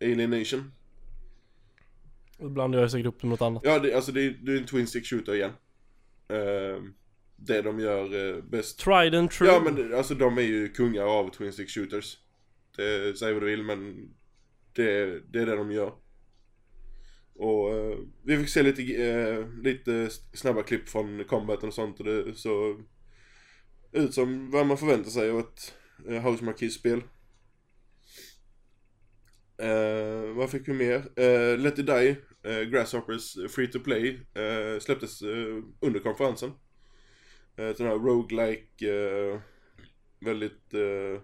Alienation. Ibland gör jag säkert upp mot annat. Ja, det, alltså det, är- det är en Twin Stick Shooter igen. Ehm, det de gör eh, bäst. Tried and true. Ja men alltså de är ju kungar av Twin Stick Shooters. Det, säg vad du vill men det, det är det de gör. Och eh, vi fick se lite, eh, lite snabba klipp från combaten och sånt och det så ut som vad man förväntar sig av ett eh, House Marquis-spel. Eh, vad fick vi mer? Eh, Let It Die, eh, Grasshoppers Free To Play eh, släpptes eh, under konferensen. Eh, sån här roguelike eh, väldigt eh,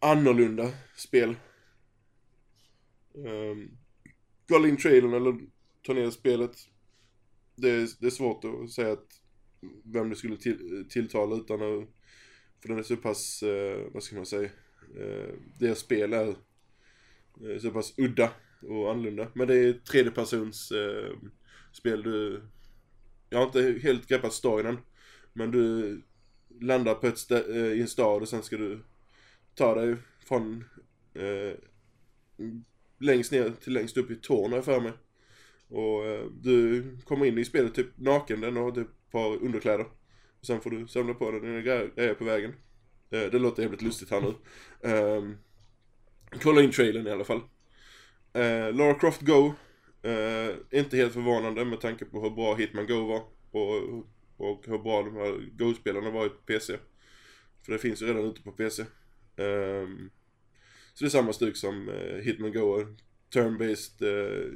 annorlunda spel. Eh, um, kolla in trailern eller ta ner spelet. Det är, det är svårt att säga att vem det skulle till, tilltala utan att, för den är så pass, eh, vad ska man säga, eh, deras spel är eh, så pass udda och annorlunda. Men det är tredje persons eh, spel du, jag har inte helt greppat storyn än. Men du landar på ett stä- eh, i en stad och sen ska du ta dig från eh, längst ner till längst upp i tårna har jag för mig. Och eh, du kommer in i spelet typ naken, den har typ ett par underkläder. Och sen får du samla på dig dina grejer på vägen. Eh, det låter jävligt lustigt här nu. Ehm, kolla in trailern i alla fall. Eh, Lara Croft Go. Eh, inte helt förvånande med tanke på hur bra Hitman Go var. Och, och hur bra de här Go-spelarna varit på PC. För det finns ju redan ute på PC. Ehm, så det är samma stuk som eh, Hitman Go. Turn-based, eh,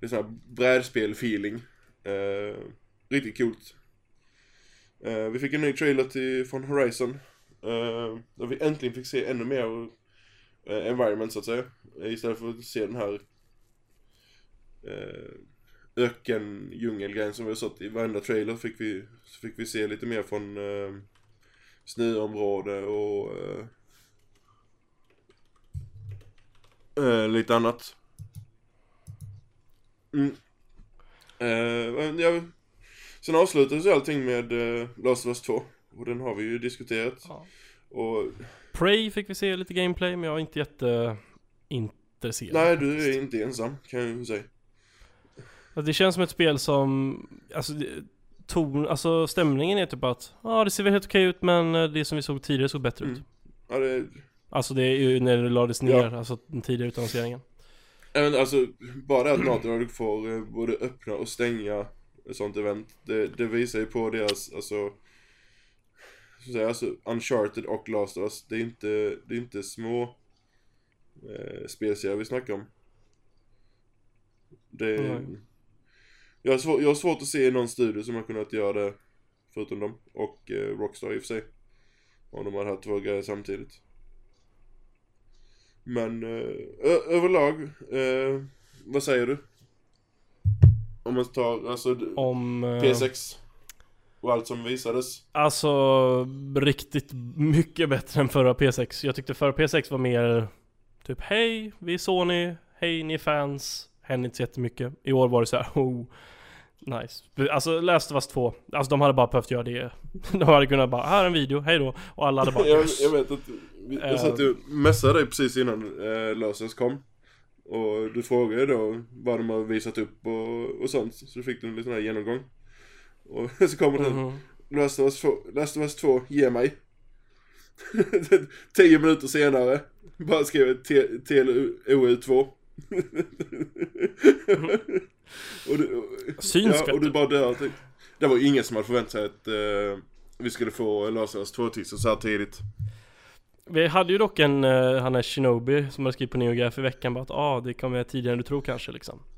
det är sån här brädspel-feeling. Ehm, riktigt coolt. Eh, vi fick en ny trailer till, från Horizon. Uh, där vi äntligen fick se ännu mer Eh, environment så att säga. Istället för att se den här eh, öken djungelgrejen som vi har sett i varenda trailer fick vi, fick vi se lite mer från eh, snöområde och eh, eh lite annat. Mm. Eh, ja, sen avslutades allting med eh, Last of Us 2 och den har vi ju diskuterat. Ja. Och Prey fick vi se lite gameplay men jag är inte jätteintresserad. nej, du är inte ensam kan jag ju säga. Alltså, Det känns som ett spel som, alltså ton, alltså stämningen är typ att Ja det ser väl helt okej ut men eh, det som vi såg tidigare såg bättre ut Mm. Ja, det, Alltså det är ju när det lades ner, Ja. alltså den tidigare utannonseringen även, alltså, bara att Naughty får eh, både öppna och stänga ett sånt event, det, det visar ju på deras, alltså, så att säga, alltså Uncharted och Last of Us, det är inte, det är inte små eh, spelserier vi snackar om. Det Nej. jag, har svår, jag har svårt att se någon studio som har kunnat göra det, förutom dem, och eh, Rockstar i och för sig. Om de hade haft två grejer samtidigt. Men eh, överlag, eh, vad säger du? Om man tar, alltså Om... eh, P6 och allt som visades. Alltså riktigt mycket bättre än förra P6 Jag tyckte förra P6 var mer Typ hej, vi är Sony, hej ni är fans. Hände inte så jättemycket. I år var det så här, oh Nice. Alltså Last of Us 2 Alltså de hade bara behövt göra det. De hade kunnat bara, här är en video, hej då. Och alla hade bara jag, yes. jag vet att, jag satt och messade dig precis innan eh, Lösens kom. Och du frågade då vad de har visat upp och, och sånt. Så du fick du en liten här genomgång. Och så kommer det Mhm. Last of Us 2, Last of Us 2, ge mig. Tio minuter senare, bara skrev TLOU2. och du, och, Syns ja, och du bara dör typ. Det var ingen som hade förväntat sig att eh, vi skulle få Last of Us 2-teaser så här tidigt. Vi hade ju dock en, uh, han är Shinobi som hade skrivit på NeoGaf i veckan bara att ah, det kommer tidigare än du tror kanske liksom Eh,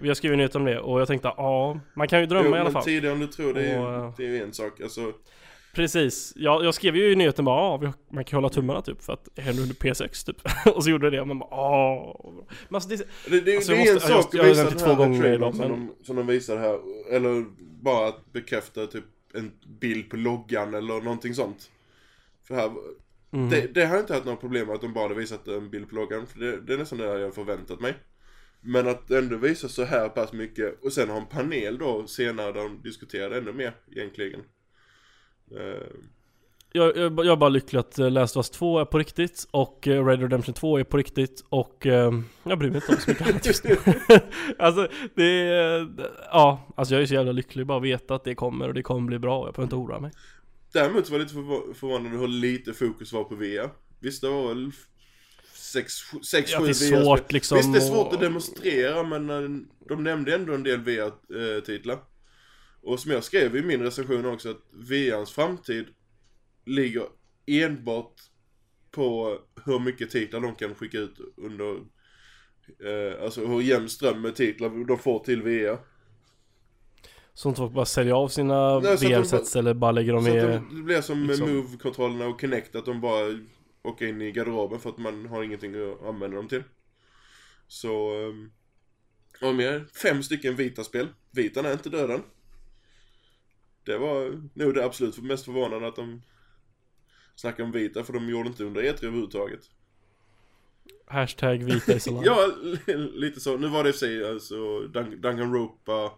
Vi har skrivit en nyhet om det och jag tänkte ja, man kan ju drömma Jo, i alla men fall tidigare än du tror, det är, Och, ju, eh, det är ju en sak. Alltså, Precis, jag, jag skrev ju i nyheten bara ah, vi- man kan hålla tummarna typ för att det händer under P6 typ Och så gjorde det det och man bara ah. Men alltså det, det, det, Alltså, det är en måste- jag sak att visa den det två här gånger idag, som, men- de, som de visar här. Eller bara att bekräfta typ en bild på loggan eller någonting sånt. För här, mm. det, det har jag inte haft några problem med att de bara visat en bild på loggan. För det, det är nästan det jag förväntat mig. Men att ändå visa så här pass mycket och sen ha en panel då senare där de diskuterar ännu mer egentligen. Eh, jag, jag, jag är bara lycklig att eh, Last of Us 2 är på riktigt och eh, Red Redemption 2 är på riktigt och eh, jag bryr mig inte om så mycket annat just nu Alltså det är, ja, alltså jag är så jävla lycklig bara att veta att det kommer och det kommer bli bra och jag behöver inte oroa mig Däremot var jag lite förvå- förvånad hur lite fokus var på VR. Visst det var väl 6-7 Ja, det är svårt liksom Visst det är svårt och- att demonstrera men eh, de nämnde ändå en del VR-titlar. Och som jag skrev i min recension också att VRns framtid ligger enbart på hur mycket titlar de kan skicka ut under eh, Alltså hur jämn ström med titlar de får till VR. Så att folk bara säljer av sina VR-sets eller bara lägger dem Så i att de, det blir som liksom- Move-kontrollerna och Kinect, att de bara åker in i garderoben för att man har ingenting att använda dem till. Så... Um, om jag fem stycken vita spel. Vitan är inte döden. Det var nog det absolut mest förvånande att de snackar om vita, för de gjorde inte under E3 överhuvudtaget. Hashtag vita alive Ja, lite så. Nu var det i och för sig alltså Danganronpa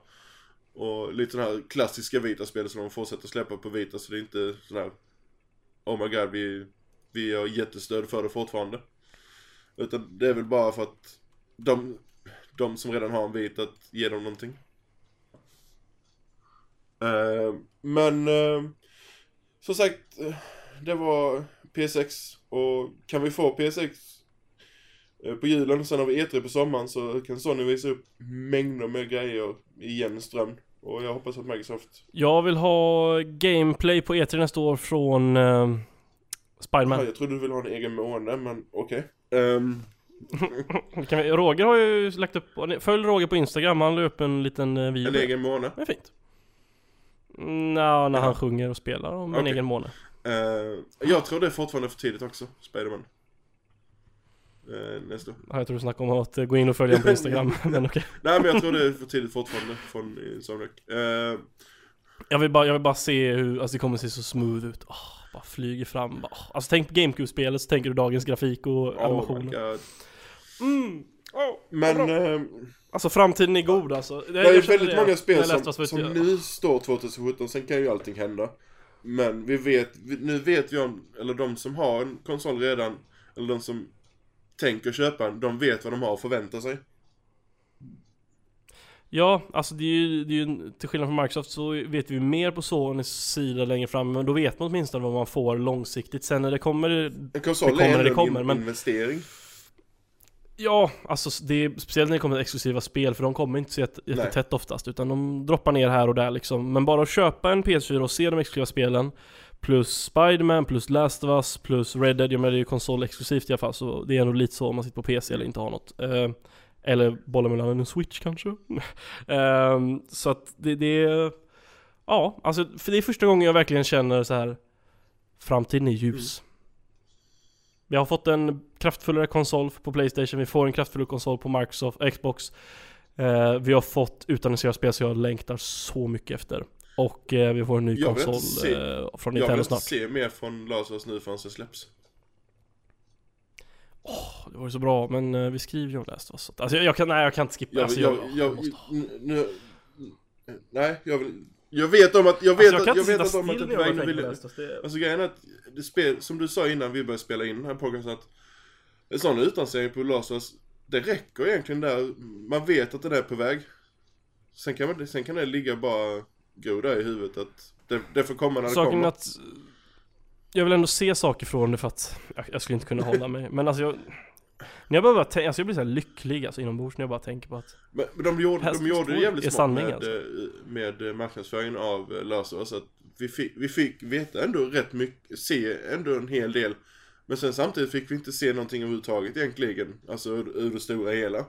och lite sådana här klassiska vita spel som de fortsätter släppa på vita så det är inte sådär Oh my god, vi, vi har jättestöd för det fortfarande. Utan det är väl bara för att de, de som redan har en vit att ge dem någonting. Uh, men uh, som sagt, eh, det var P6 och kan vi få P6 på julen och sen har vi E3 på sommaren så kan Sony visa upp mängder med grejer i jämn ström. Och jag hoppas att Microsoft... Jag vill ha gameplay på E3 nästa år från uh, Spiderman jag trodde du ville ha en egen månad men okej. Ehm, kan vi, Roger har ju lagt upp, följ Roger på Instagram, han la upp en liten eh, video en egen månad. Det är fint Nå, när han sjunger och spelar om en Okej. egen måne Eh, jag tror det är fortfarande för tidigt också, Spiderman. Eh, nästa. Ja, Jag tror du snackade om att gå in och följa honom på Instagram, men okej. Nej men jag tror det är för tidigt fortfarande från Insomniac. Eh, Jag vill bara, jag vill bara se hur, alltså det kommer se så smooth ut. Åh, bara flyger fram. Bara. Alltså tänk på GameCube-spelet så tänker du dagens grafik och oh animationer. god. Mm. Oh, Men eh, Alltså framtiden är god alltså. Det, det är ju väldigt det. många spel som, som nu står 2017, sen kan ju allting hända. Men vi vet, nu vet vi om, eller de som har en konsol redan, eller de som tänker köpa en, de vet vad de har att förvänta sig. Ja, alltså det är ju, det är ju, till skillnad från Microsoft så vet vi mer på Sonys sida längre fram, men då vet man åtminstone vad man får långsiktigt. Sen när det kommer Det kommer är när det kommer, men- investering. Ja, alltså det är speciellt när det kommer till exklusiva spel för de kommer inte så jätte- Nej. jättetätt oftast utan de droppar ner här och där liksom. Men bara att köpa en PS4 och se de exklusiva spelen plus Spiderman, plus Last of Us, plus Red Dead, jag menar det är ju konsol exklusivt i alla fall så det är nog lite så om man sitter på PC eller inte har något. Eh, eller bollar mellan en Switch kanske. eh, så att det, det är, ja, alltså för det är första gången jag verkligen känner så här framtiden är ljus. Vi har fått en kraftfullare konsol på Playstation, vi får en kraftfullare konsol på Microsoft, Xbox. Eh, vi har fått utannonserade spel så jag längtar så mycket efter. Och eh, vi får en ny Jag konsol se- eh, från Jag vill Nintendo inte snart. se mer från Lazarus nu förrän det släpps. Åh, det var ju så bra, men eh, vi skriver ju om Last of Us. Alltså jag, jag kan, nej jag kan inte skippa. Jag, alltså, jag, jag, jag, nu, nej, jag vill, jag vet om att, jag vet alltså, jag att, jag vet att om att jag tänker vill, Alltså grejen är att det spel, som du sa innan vi började spela in den här podcasten att en sån utannonsering på Lazarus, det räcker egentligen där, man vet att den är på väg. Sen kan, man, sen kan det ligga bara gro där i huvudet att det, det får komma när det Saken kommer. att jag vill ändå se saker från det för att jag, jag skulle inte kunna hålla mig. Men alltså jag, när jag bara tänka, alltså jag blir så lycklig alltså inombords när jag bara tänker på att Men, men de gjorde, de gjorde det jävligt smart med, alltså. eh, med eh, marknadsföringen av eh, Lazarus. Att vi fick, vi fick veta ändå rätt mycket, se ändå en hel del. Men sen samtidigt fick vi inte se någonting överhuvudtaget egentligen. Alltså ur, ur det stora hela.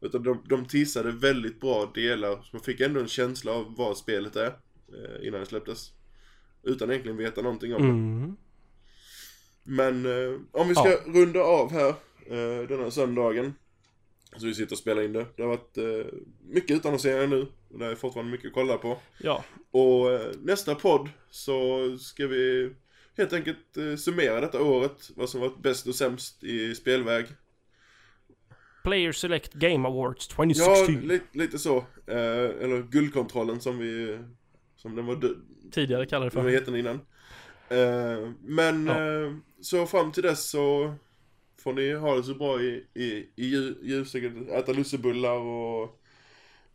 Utan de, de teasade väldigt bra delar. Så man fick ändå en känsla av vad spelet är. Eh, innan det släpptes. Utan egentligen veta någonting om det. mm, Men eh, om vi ska Ja. runda av här eh, den här söndagen. Så vi sitter och spelar in det. Det har varit eh, mycket utannonseringar nu. Och det är fortfarande mycket att kolla på. ja, Och eh, nästa podd så ska vi helt enkelt eh, summera detta året. Vad som varit bäst och sämst i spelväg. Player Select Game Awards Ja, 2016. li lite så. Eh, eller guldkontrollen som vi... Som den var, dö- Tidigare kallade det den var för. heten innan. Eh, men Ja. eh, så fram till dess så får ni ha det så bra i, i, i ju- ljuset, äta lussebullar och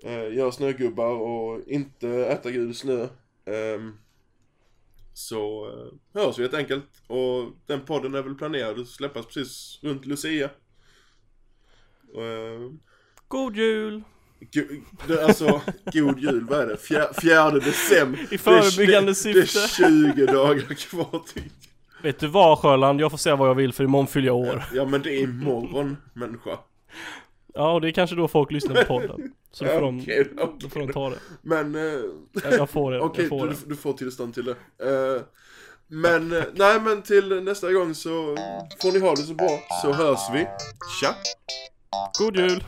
eh, göra snögubbar och inte äta gul snö. Ehm, så eh, hörs vi helt enkelt. Och den podden är väl planerad att släppas precis runt Lucia. Uh, God jul! Alltså, god jul, vad är det? Fjär, fjärde december. I förebyggande det, är- Det syfte. är 20 dagar kvar till. Vet du vad Sjöland? Jag får säga vad jag vill för imorgon fyller jag år. Ja men det är imorgon människa. Ja, och det är kanske då folk lyssnar på podden. Så då får de, Okej, då får de ta det. Men, Ja, Jag får det. okej Jag får du, det. du får tillstånd till det. Eh, men, eh, nej men till nästa gång så får ni ha det så bra, så hörs vi. Tja! God jul!